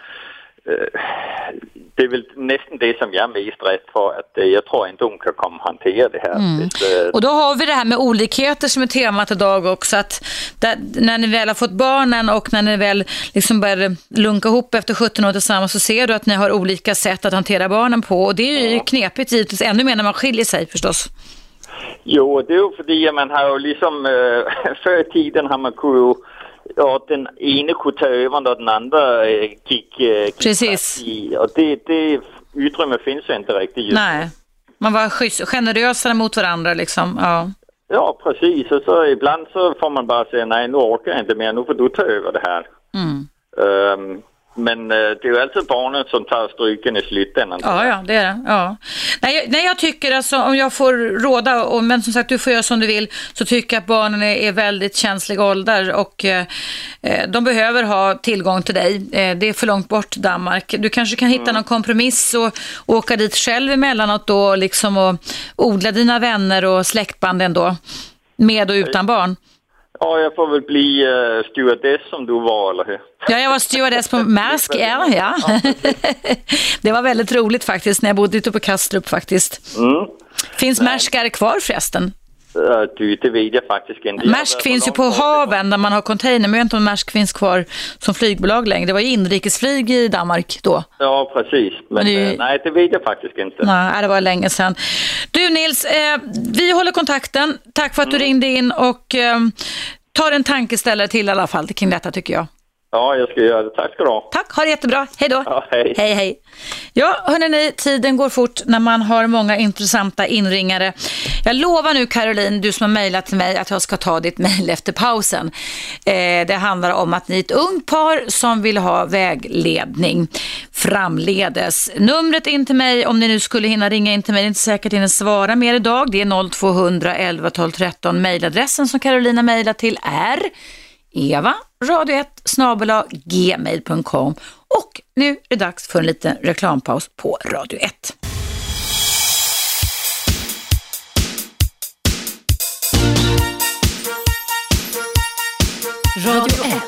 det är väl nästan det som jag är mest rädd för, att eh, jag tror inte hon kan komma hantera det här. Mm. Det, och då har vi det här med olikheter som är temat idag också, att där, när ni väl har fått barnen och när ni väl liksom börjar lunka ihop efter 17 år tillsammans så ser du att ni har olika sätt att hantera barnen på och det är ju ja. knepigt givetvis, ännu mer när man skiljer sig förstås. Jo, det är ju för att man har ju liksom, äh, <laughs> förr i tiden har man kunnat ja, den ene kunde ta över när den andra äh, gick, äh, gick Precis. i. Och det, det utrymme finns ju inte riktigt just Nej, man var schysst, generösare mot varandra liksom. Ja. Ja, precis. Och så ibland så får man bara säga nej, nu orkar jag inte mer, nu får du ta över det här. Mm. Um, men eh, det är ju alltid barnen som tar stryken i slutändan. Ja, ja, det är det. Ja. Nej, jag, nej, jag tycker alltså, om jag får råda, och, men som sagt du får göra som du vill, så tycker jag att barnen är, är väldigt känslig ålder och eh, eh, de behöver ha tillgång till dig. Eh, det är för långt bort Danmark. Du kanske kan hitta mm. någon kompromiss och, och åka dit själv emellanåt då, liksom och odla dina vänner och släktband ändå, med och utan barn. Ja, jag får väl bli uh, stewardess som du var, eller hur? Ja, jag var stewardess på Maersk ja. ja. <laughs> det var väldigt roligt faktiskt, när jag bodde ute på Kastrup faktiskt. Mm. Finns Maerskare kvar förresten? Du, det vet jag faktiskt inte. Maersk finns ju på haven där man har container, men jag vet inte om Maersk finns kvar som flygbolag längre. Det var ju inrikesflyg i Danmark då. Ja, precis. Men, men det... Eh, nej, det vet jag faktiskt inte. Nej, det var länge sedan. Du Nils, eh, vi håller kontakten. Tack för att mm. du ringde in och eh, tar en tankeställare till i alla fall kring detta tycker jag. Ja, jag ska göra det. Tack ska du ha. Tack, ha det jättebra. Hej då. Ja, hej. Hej, hej. Ja, hörni, tiden går fort när man har många intressanta inringare. Jag lovar nu Caroline, du som har mejlat till mig, att jag ska ta ditt mejl efter pausen. Eh, det handlar om att ni är ett ungt par som vill ha vägledning framledes. Numret in till mig, om ni nu skulle hinna ringa in till mig, det är inte säkert att hinner svara mer idag. Det är 0200 11 12 13. Mejladressen som Carolina mejlar till är eva radio1 gmail.com och nu är det dags för en liten reklampaus på Radio 1. Radio 1.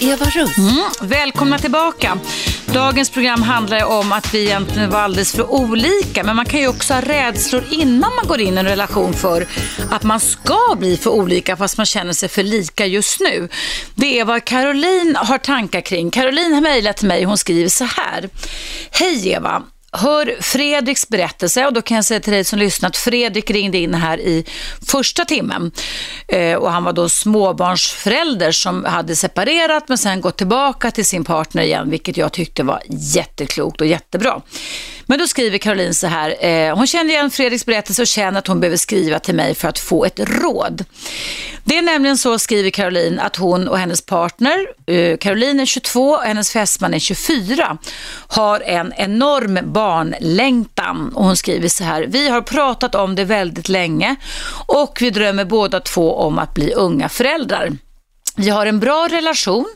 Eva Russ. Mm, välkomna tillbaka. Dagens program handlar om att vi egentligen var alldeles för olika. Men man kan ju också ha rädslor innan man går in i en relation för att man ska bli för olika fast man känner sig för lika just nu. Det är vad Caroline har tankar kring. Caroline har mejlat till mig. Hon skriver så här. Hej Eva. Hör Fredriks berättelse och då kan jag säga till dig som lyssnat, Fredrik ringde in här i första timmen eh, och han var då småbarnsförälder som hade separerat men sen gått tillbaka till sin partner igen, vilket jag tyckte var jätteklokt och jättebra. Men då skriver Caroline så här, eh, hon känner igen Fredriks berättelse och känner att hon behöver skriva till mig för att få ett råd. Det är nämligen så, skriver Caroline, att hon och hennes partner, eh, Caroline är 22 och hennes fästman är 24, har en enorm barnlängtan. Och hon skriver så här, vi har pratat om det väldigt länge och vi drömmer båda två om att bli unga föräldrar. Vi har en bra relation,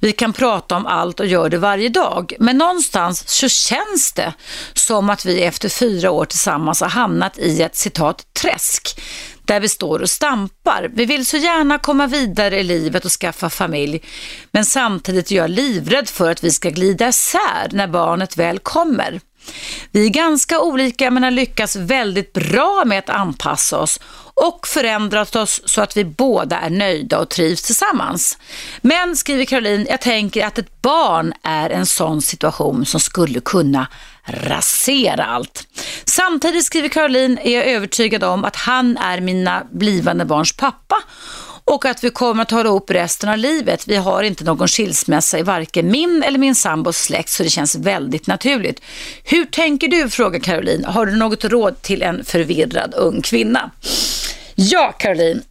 vi kan prata om allt och gör det varje dag. Men någonstans så känns det som att vi efter fyra år tillsammans har hamnat i ett citat träsk där vi står och stampar. Vi vill så gärna komma vidare i livet och skaffa familj, men samtidigt är jag livrädd för att vi ska glida isär när barnet väl kommer. Vi är ganska olika men har lyckats väldigt bra med att anpassa oss och förändrat oss så att vi båda är nöjda och trivs tillsammans. Men, skriver Caroline, jag tänker att ett barn är en sån situation som skulle kunna rasera allt. Samtidigt, skriver Caroline, är jag övertygad om att han är mina blivande barns pappa och att vi kommer att hålla ihop resten av livet. Vi har inte någon skilsmässa i varken min eller min sambos släkt så det känns väldigt naturligt. Hur tänker du? frågar Caroline. Har du något råd till en förvirrad ung kvinna? Ja, Caroline.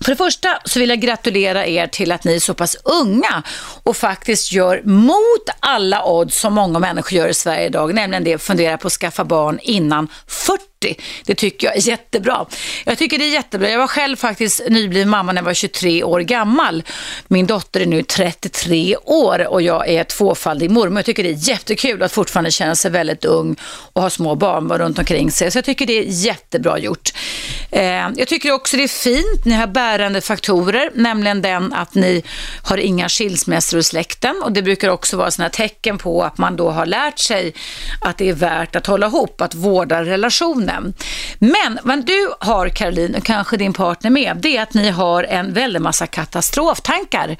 För det första så vill jag gratulera er till att ni är så pass unga och faktiskt gör mot alla odds som många människor gör i Sverige idag, nämligen det fundera på att skaffa barn innan 40 det tycker jag är jättebra. Jag tycker det är jättebra. Jag var själv faktiskt nybliven mamma när jag var 23 år gammal. Min dotter är nu 33 år och jag är tvåfaldig mormor. Jag tycker det är jättekul att fortfarande känna sig väldigt ung och ha små barn runt omkring sig. Så jag tycker det är jättebra gjort. Eh, jag tycker också det är fint. Ni har bärande faktorer, nämligen den att ni har inga skilsmässor i släkten och det brukar också vara sådana tecken på att man då har lärt sig att det är värt att hålla ihop, att vårda relationer relationen. Men vad du har Caroline och kanske din partner med, det är att ni har en väldig massa katastroftankar.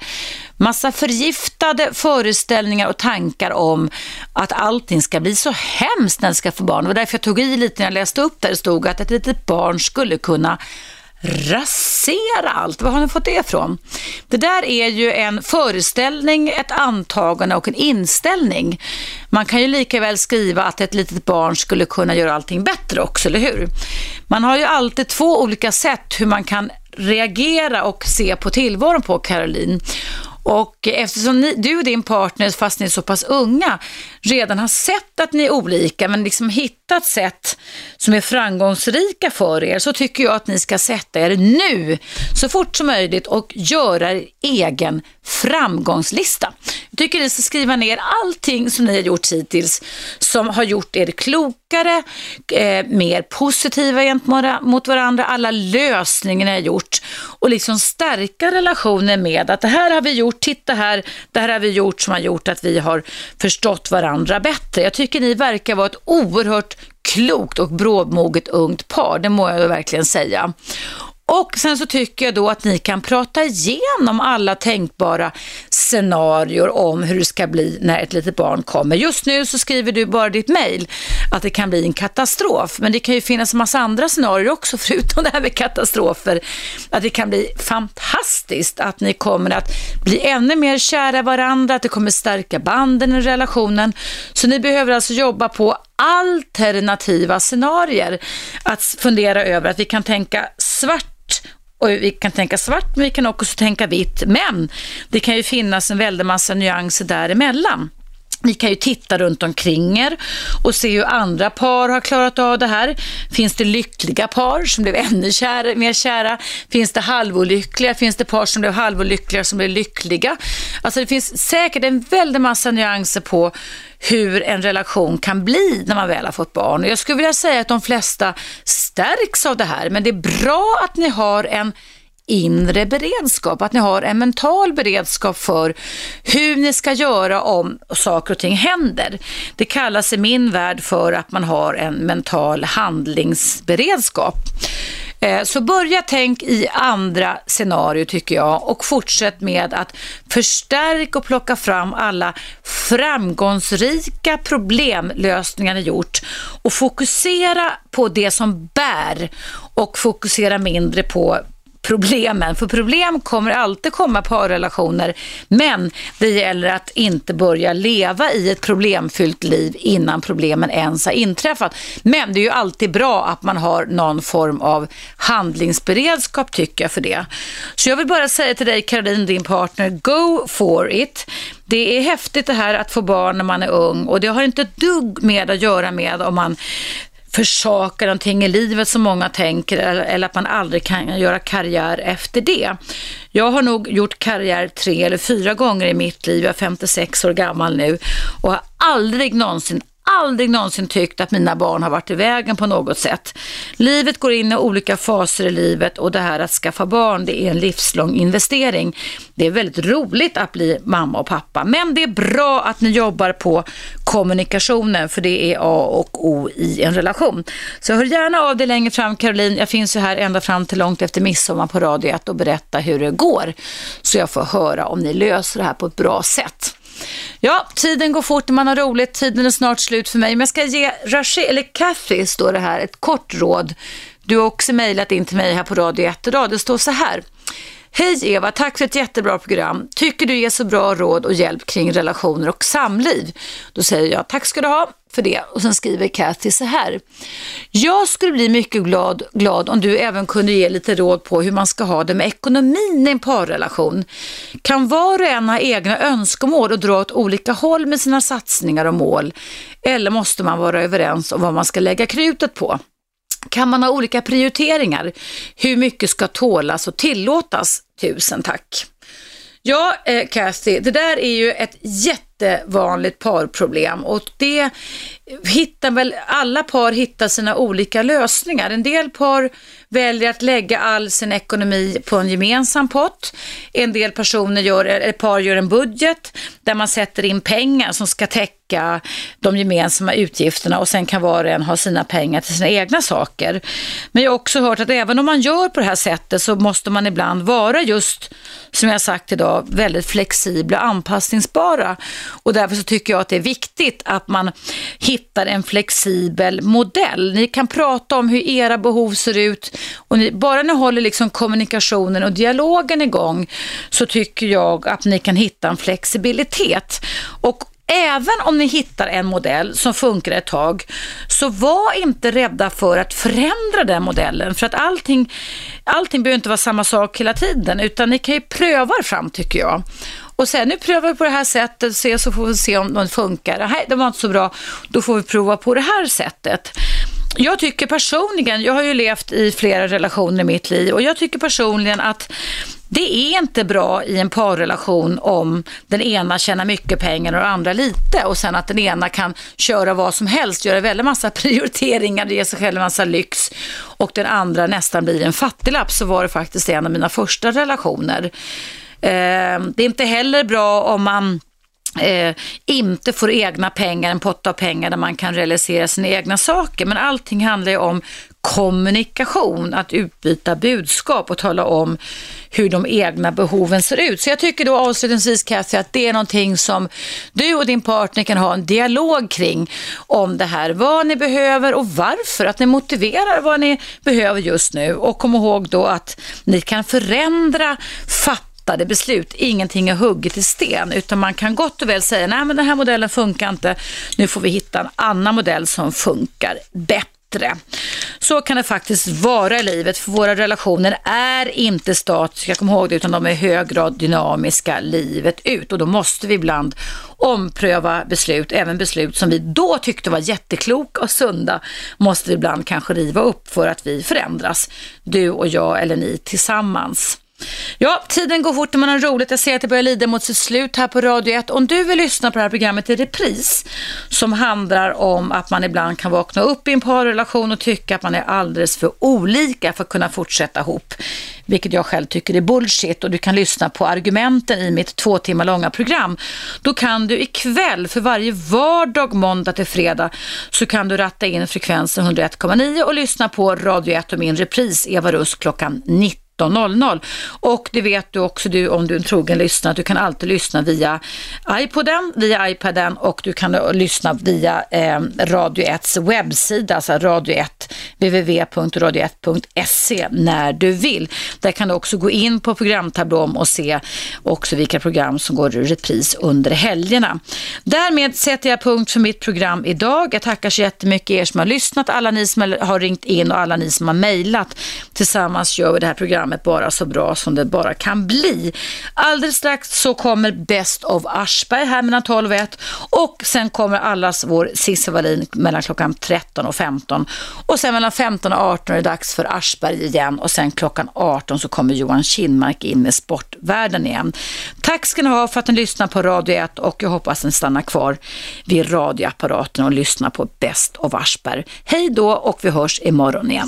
Massa förgiftade föreställningar och tankar om att allting ska bli så hemskt när det ska få barn. Det var därför jag tog i lite när jag läste upp där det stod att ett litet barn skulle kunna rasera allt. Var har ni fått det ifrån? Det där är ju en föreställning, ett antagande och en inställning. Man kan ju lika väl skriva att ett litet barn skulle kunna göra allting bättre också, eller hur? Man har ju alltid två olika sätt hur man kan reagera och se på tillvaron på Caroline. Och eftersom ni, du och din partner, fast ni är så pass unga, redan har sett att ni är olika, men liksom hittat sätt som är framgångsrika för er, så tycker jag att ni ska sätta er nu, så fort som möjligt, och göra er egen framgångslista. Jag tycker ni ska skriva ner allting som ni har gjort hittills, som har gjort er klokare, eh, mer positiva gentemot varandra, alla lösningar ni har gjort och liksom stärka relationen med att det här har vi gjort, titta här, det här har vi gjort som har gjort att vi har förstått varandra bättre. Jag tycker ni verkar vara ett oerhört klokt och brådmoget ungt par, det må jag verkligen säga. Och sen så tycker jag då att ni kan prata igenom alla tänkbara scenarier om hur det ska bli när ett litet barn kommer. Just nu så skriver du bara ditt mejl att det kan bli en katastrof, men det kan ju finnas en massa andra scenarier också <laughs> förutom det här med katastrofer. Att det kan bli fantastiskt, att ni kommer att bli ännu mer kära varandra, att det kommer stärka banden i relationen. Så ni behöver alltså jobba på alternativa scenarier. Att fundera över att vi kan tänka svart och vi kan tänka svart, men vi kan också tänka vitt. Men det kan ju finnas en väldig massa nyanser däremellan. Ni kan ju titta runt omkring er och se hur andra par har klarat av det här. Finns det lyckliga par som blev ännu kära, mer kära? Finns det halvolyckliga? Finns det par som blev halvolyckliga som blev lyckliga? Alltså det finns säkert en väldig massa nyanser på hur en relation kan bli när man väl har fått barn. Och jag skulle vilja säga att de flesta stärks av det här, men det är bra att ni har en inre beredskap, att ni har en mental beredskap för hur ni ska göra om saker och ting händer. Det kallas i min värld för att man har en mental handlingsberedskap. Eh, så börja tänk i andra scenarier tycker jag och fortsätt med att förstärka och plocka fram alla framgångsrika problemlösningar ni gjort och fokusera på det som bär och fokusera mindre på problemen. För problem kommer alltid komma parrelationer, men det gäller att inte börja leva i ett problemfyllt liv innan problemen ens har inträffat. Men det är ju alltid bra att man har någon form av handlingsberedskap tycker jag för det. Så jag vill bara säga till dig Caroline, din partner, go for it. Det är häftigt det här att få barn när man är ung och det har inte ett dugg med att göra med om man försaka någonting i livet som många tänker eller att man aldrig kan göra karriär efter det. Jag har nog gjort karriär tre eller fyra gånger i mitt liv, jag är 56 år gammal nu och har aldrig någonsin, aldrig någonsin tyckt att mina barn har varit i vägen på något sätt. Livet går in i olika faser i livet och det här att skaffa barn, det är en livslång investering. Det är väldigt roligt att bli mamma och pappa, men det är bra att ni jobbar på kommunikationen, för det är A och O i en relation. Så hör gärna av dig längre fram Caroline. Jag finns ju här ända fram till långt efter midsommar på Radio 1 och berätta hur det går, så jag får höra om ni löser det här på ett bra sätt. Ja, tiden går fort när man har roligt. Tiden är snart slut för mig. Men jag ska ge Rashid, eller Kathy står det här, ett kort råd. Du har också mejlat in till mig här på Radio 1 idag. Det står så här. Hej Eva, tack för ett jättebra program. Tycker du ger så bra råd och hjälp kring relationer och samliv. Då säger jag tack ska du ha för det. Och sen skriver Kathy så här. Jag skulle bli mycket glad, glad om du även kunde ge lite råd på hur man ska ha det med ekonomin i en parrelation. Kan var och en ha egna önskemål och dra åt olika håll med sina satsningar och mål? Eller måste man vara överens om vad man ska lägga krutet på? Kan man ha olika prioriteringar? Hur mycket ska tålas och tillåtas? Tusen tack. Ja, eh, Kathy, det där är ju ett jättevanligt parproblem. Och det hittar väl, alla par hittar sina olika lösningar. En del par väljer att lägga all sin ekonomi på en gemensam pott. En del personer gör, eller par gör en budget där man sätter in pengar som ska täcka de gemensamma utgifterna och sen kan var och en ha sina pengar till sina egna saker. Men jag har också hört att även om man gör på det här sättet så måste man ibland vara just, som jag sagt idag, väldigt flexibla och anpassningsbara. Och därför så tycker jag att det är viktigt att man hittar en flexibel modell. Ni kan prata om hur era behov ser ut och ni, bara ni håller liksom kommunikationen och dialogen igång så tycker jag att ni kan hitta en flexibilitet. Och Även om ni hittar en modell som funkar ett tag, så var inte rädda för att förändra den modellen. För att allting, allting behöver inte vara samma sak hela tiden, utan ni kan ju pröva fram tycker jag. Och sen nu prövar vi på det här sättet, se, så får vi se om det funkar. Nej, det var inte så bra, då får vi prova på det här sättet. Jag tycker personligen, jag har ju levt i flera relationer i mitt liv och jag tycker personligen att det är inte bra i en parrelation om den ena tjänar mycket pengar och den andra lite och sen att den ena kan köra vad som helst, göra väldigt massa <laughs> prioriteringar, ge sig själv en massa lyx och den andra nästan blir en fattiglapp. Så var det faktiskt i en av mina första relationer. Eh, det är inte heller bra om man Eh, inte får egna pengar, en pott av pengar där man kan realisera sina egna saker. Men allting handlar ju om kommunikation, att utbyta budskap och tala om hur de egna behoven ser ut. Så jag tycker då avslutningsvis Katja att det är någonting som du och din partner kan ha en dialog kring om det här, vad ni behöver och varför, att ni motiverar vad ni behöver just nu och kom ihåg då att ni kan förändra, fattigdomen fattade beslut. Ingenting är hugget i sten, utan man kan gott och väl säga, nej men den här modellen funkar inte, nu får vi hitta en annan modell som funkar bättre. Så kan det faktiskt vara i livet, för våra relationer är inte statiska, kom ihåg det, utan de är i hög grad dynamiska livet ut och då måste vi ibland ompröva beslut, även beslut som vi då tyckte var jättekloka och sunda, måste vi ibland kanske riva upp för att vi förändras, du och jag eller ni tillsammans. Ja, tiden går fort när man har roligt. Jag ser att det börjar lida mot sitt slut här på Radio 1. Om du vill lyssna på det här programmet i repris som handlar om att man ibland kan vakna upp i en parrelation och tycka att man är alldeles för olika för att kunna fortsätta ihop, vilket jag själv tycker är bullshit och du kan lyssna på argumenten i mitt två timmar långa program. Då kan du ikväll, för varje vardag, måndag till fredag, så kan du ratta in frekvensen 101,9 och lyssna på Radio 1 och min repris Eva Rusk klockan 19 13.00. Och det vet du också du om du är en trogen lyssnare att du kan alltid lyssna via iPoden, via iPaden och du kan lyssna via eh, Radio 1s webbsida, alltså Radio 1, www.radio1.se när du vill. Där kan du också gå in på programtablån och se också vilka program som går i repris under helgerna. Därmed sätter jag punkt för mitt program idag. Jag tackar så jättemycket er som har lyssnat, alla ni som har ringt in och alla ni som har mejlat. Tillsammans gör vi det här programmet bara så bra som det bara kan bli. Alldeles strax så kommer Best of Aschberg här mellan 12 och 1 och sen kommer allas vår Cissi Wallin mellan klockan 13 och 15 och sen mellan 15 och 18 är det dags för Aschberg igen och sen klockan 18 så kommer Johan Kinmark in med Sportvärlden igen. Tack ska ni ha för att ni lyssnar på Radio 1 och jag hoppas att ni stannar kvar vid radioapparaten och lyssnar på Best of Aschberg. Hej då och vi hörs imorgon igen.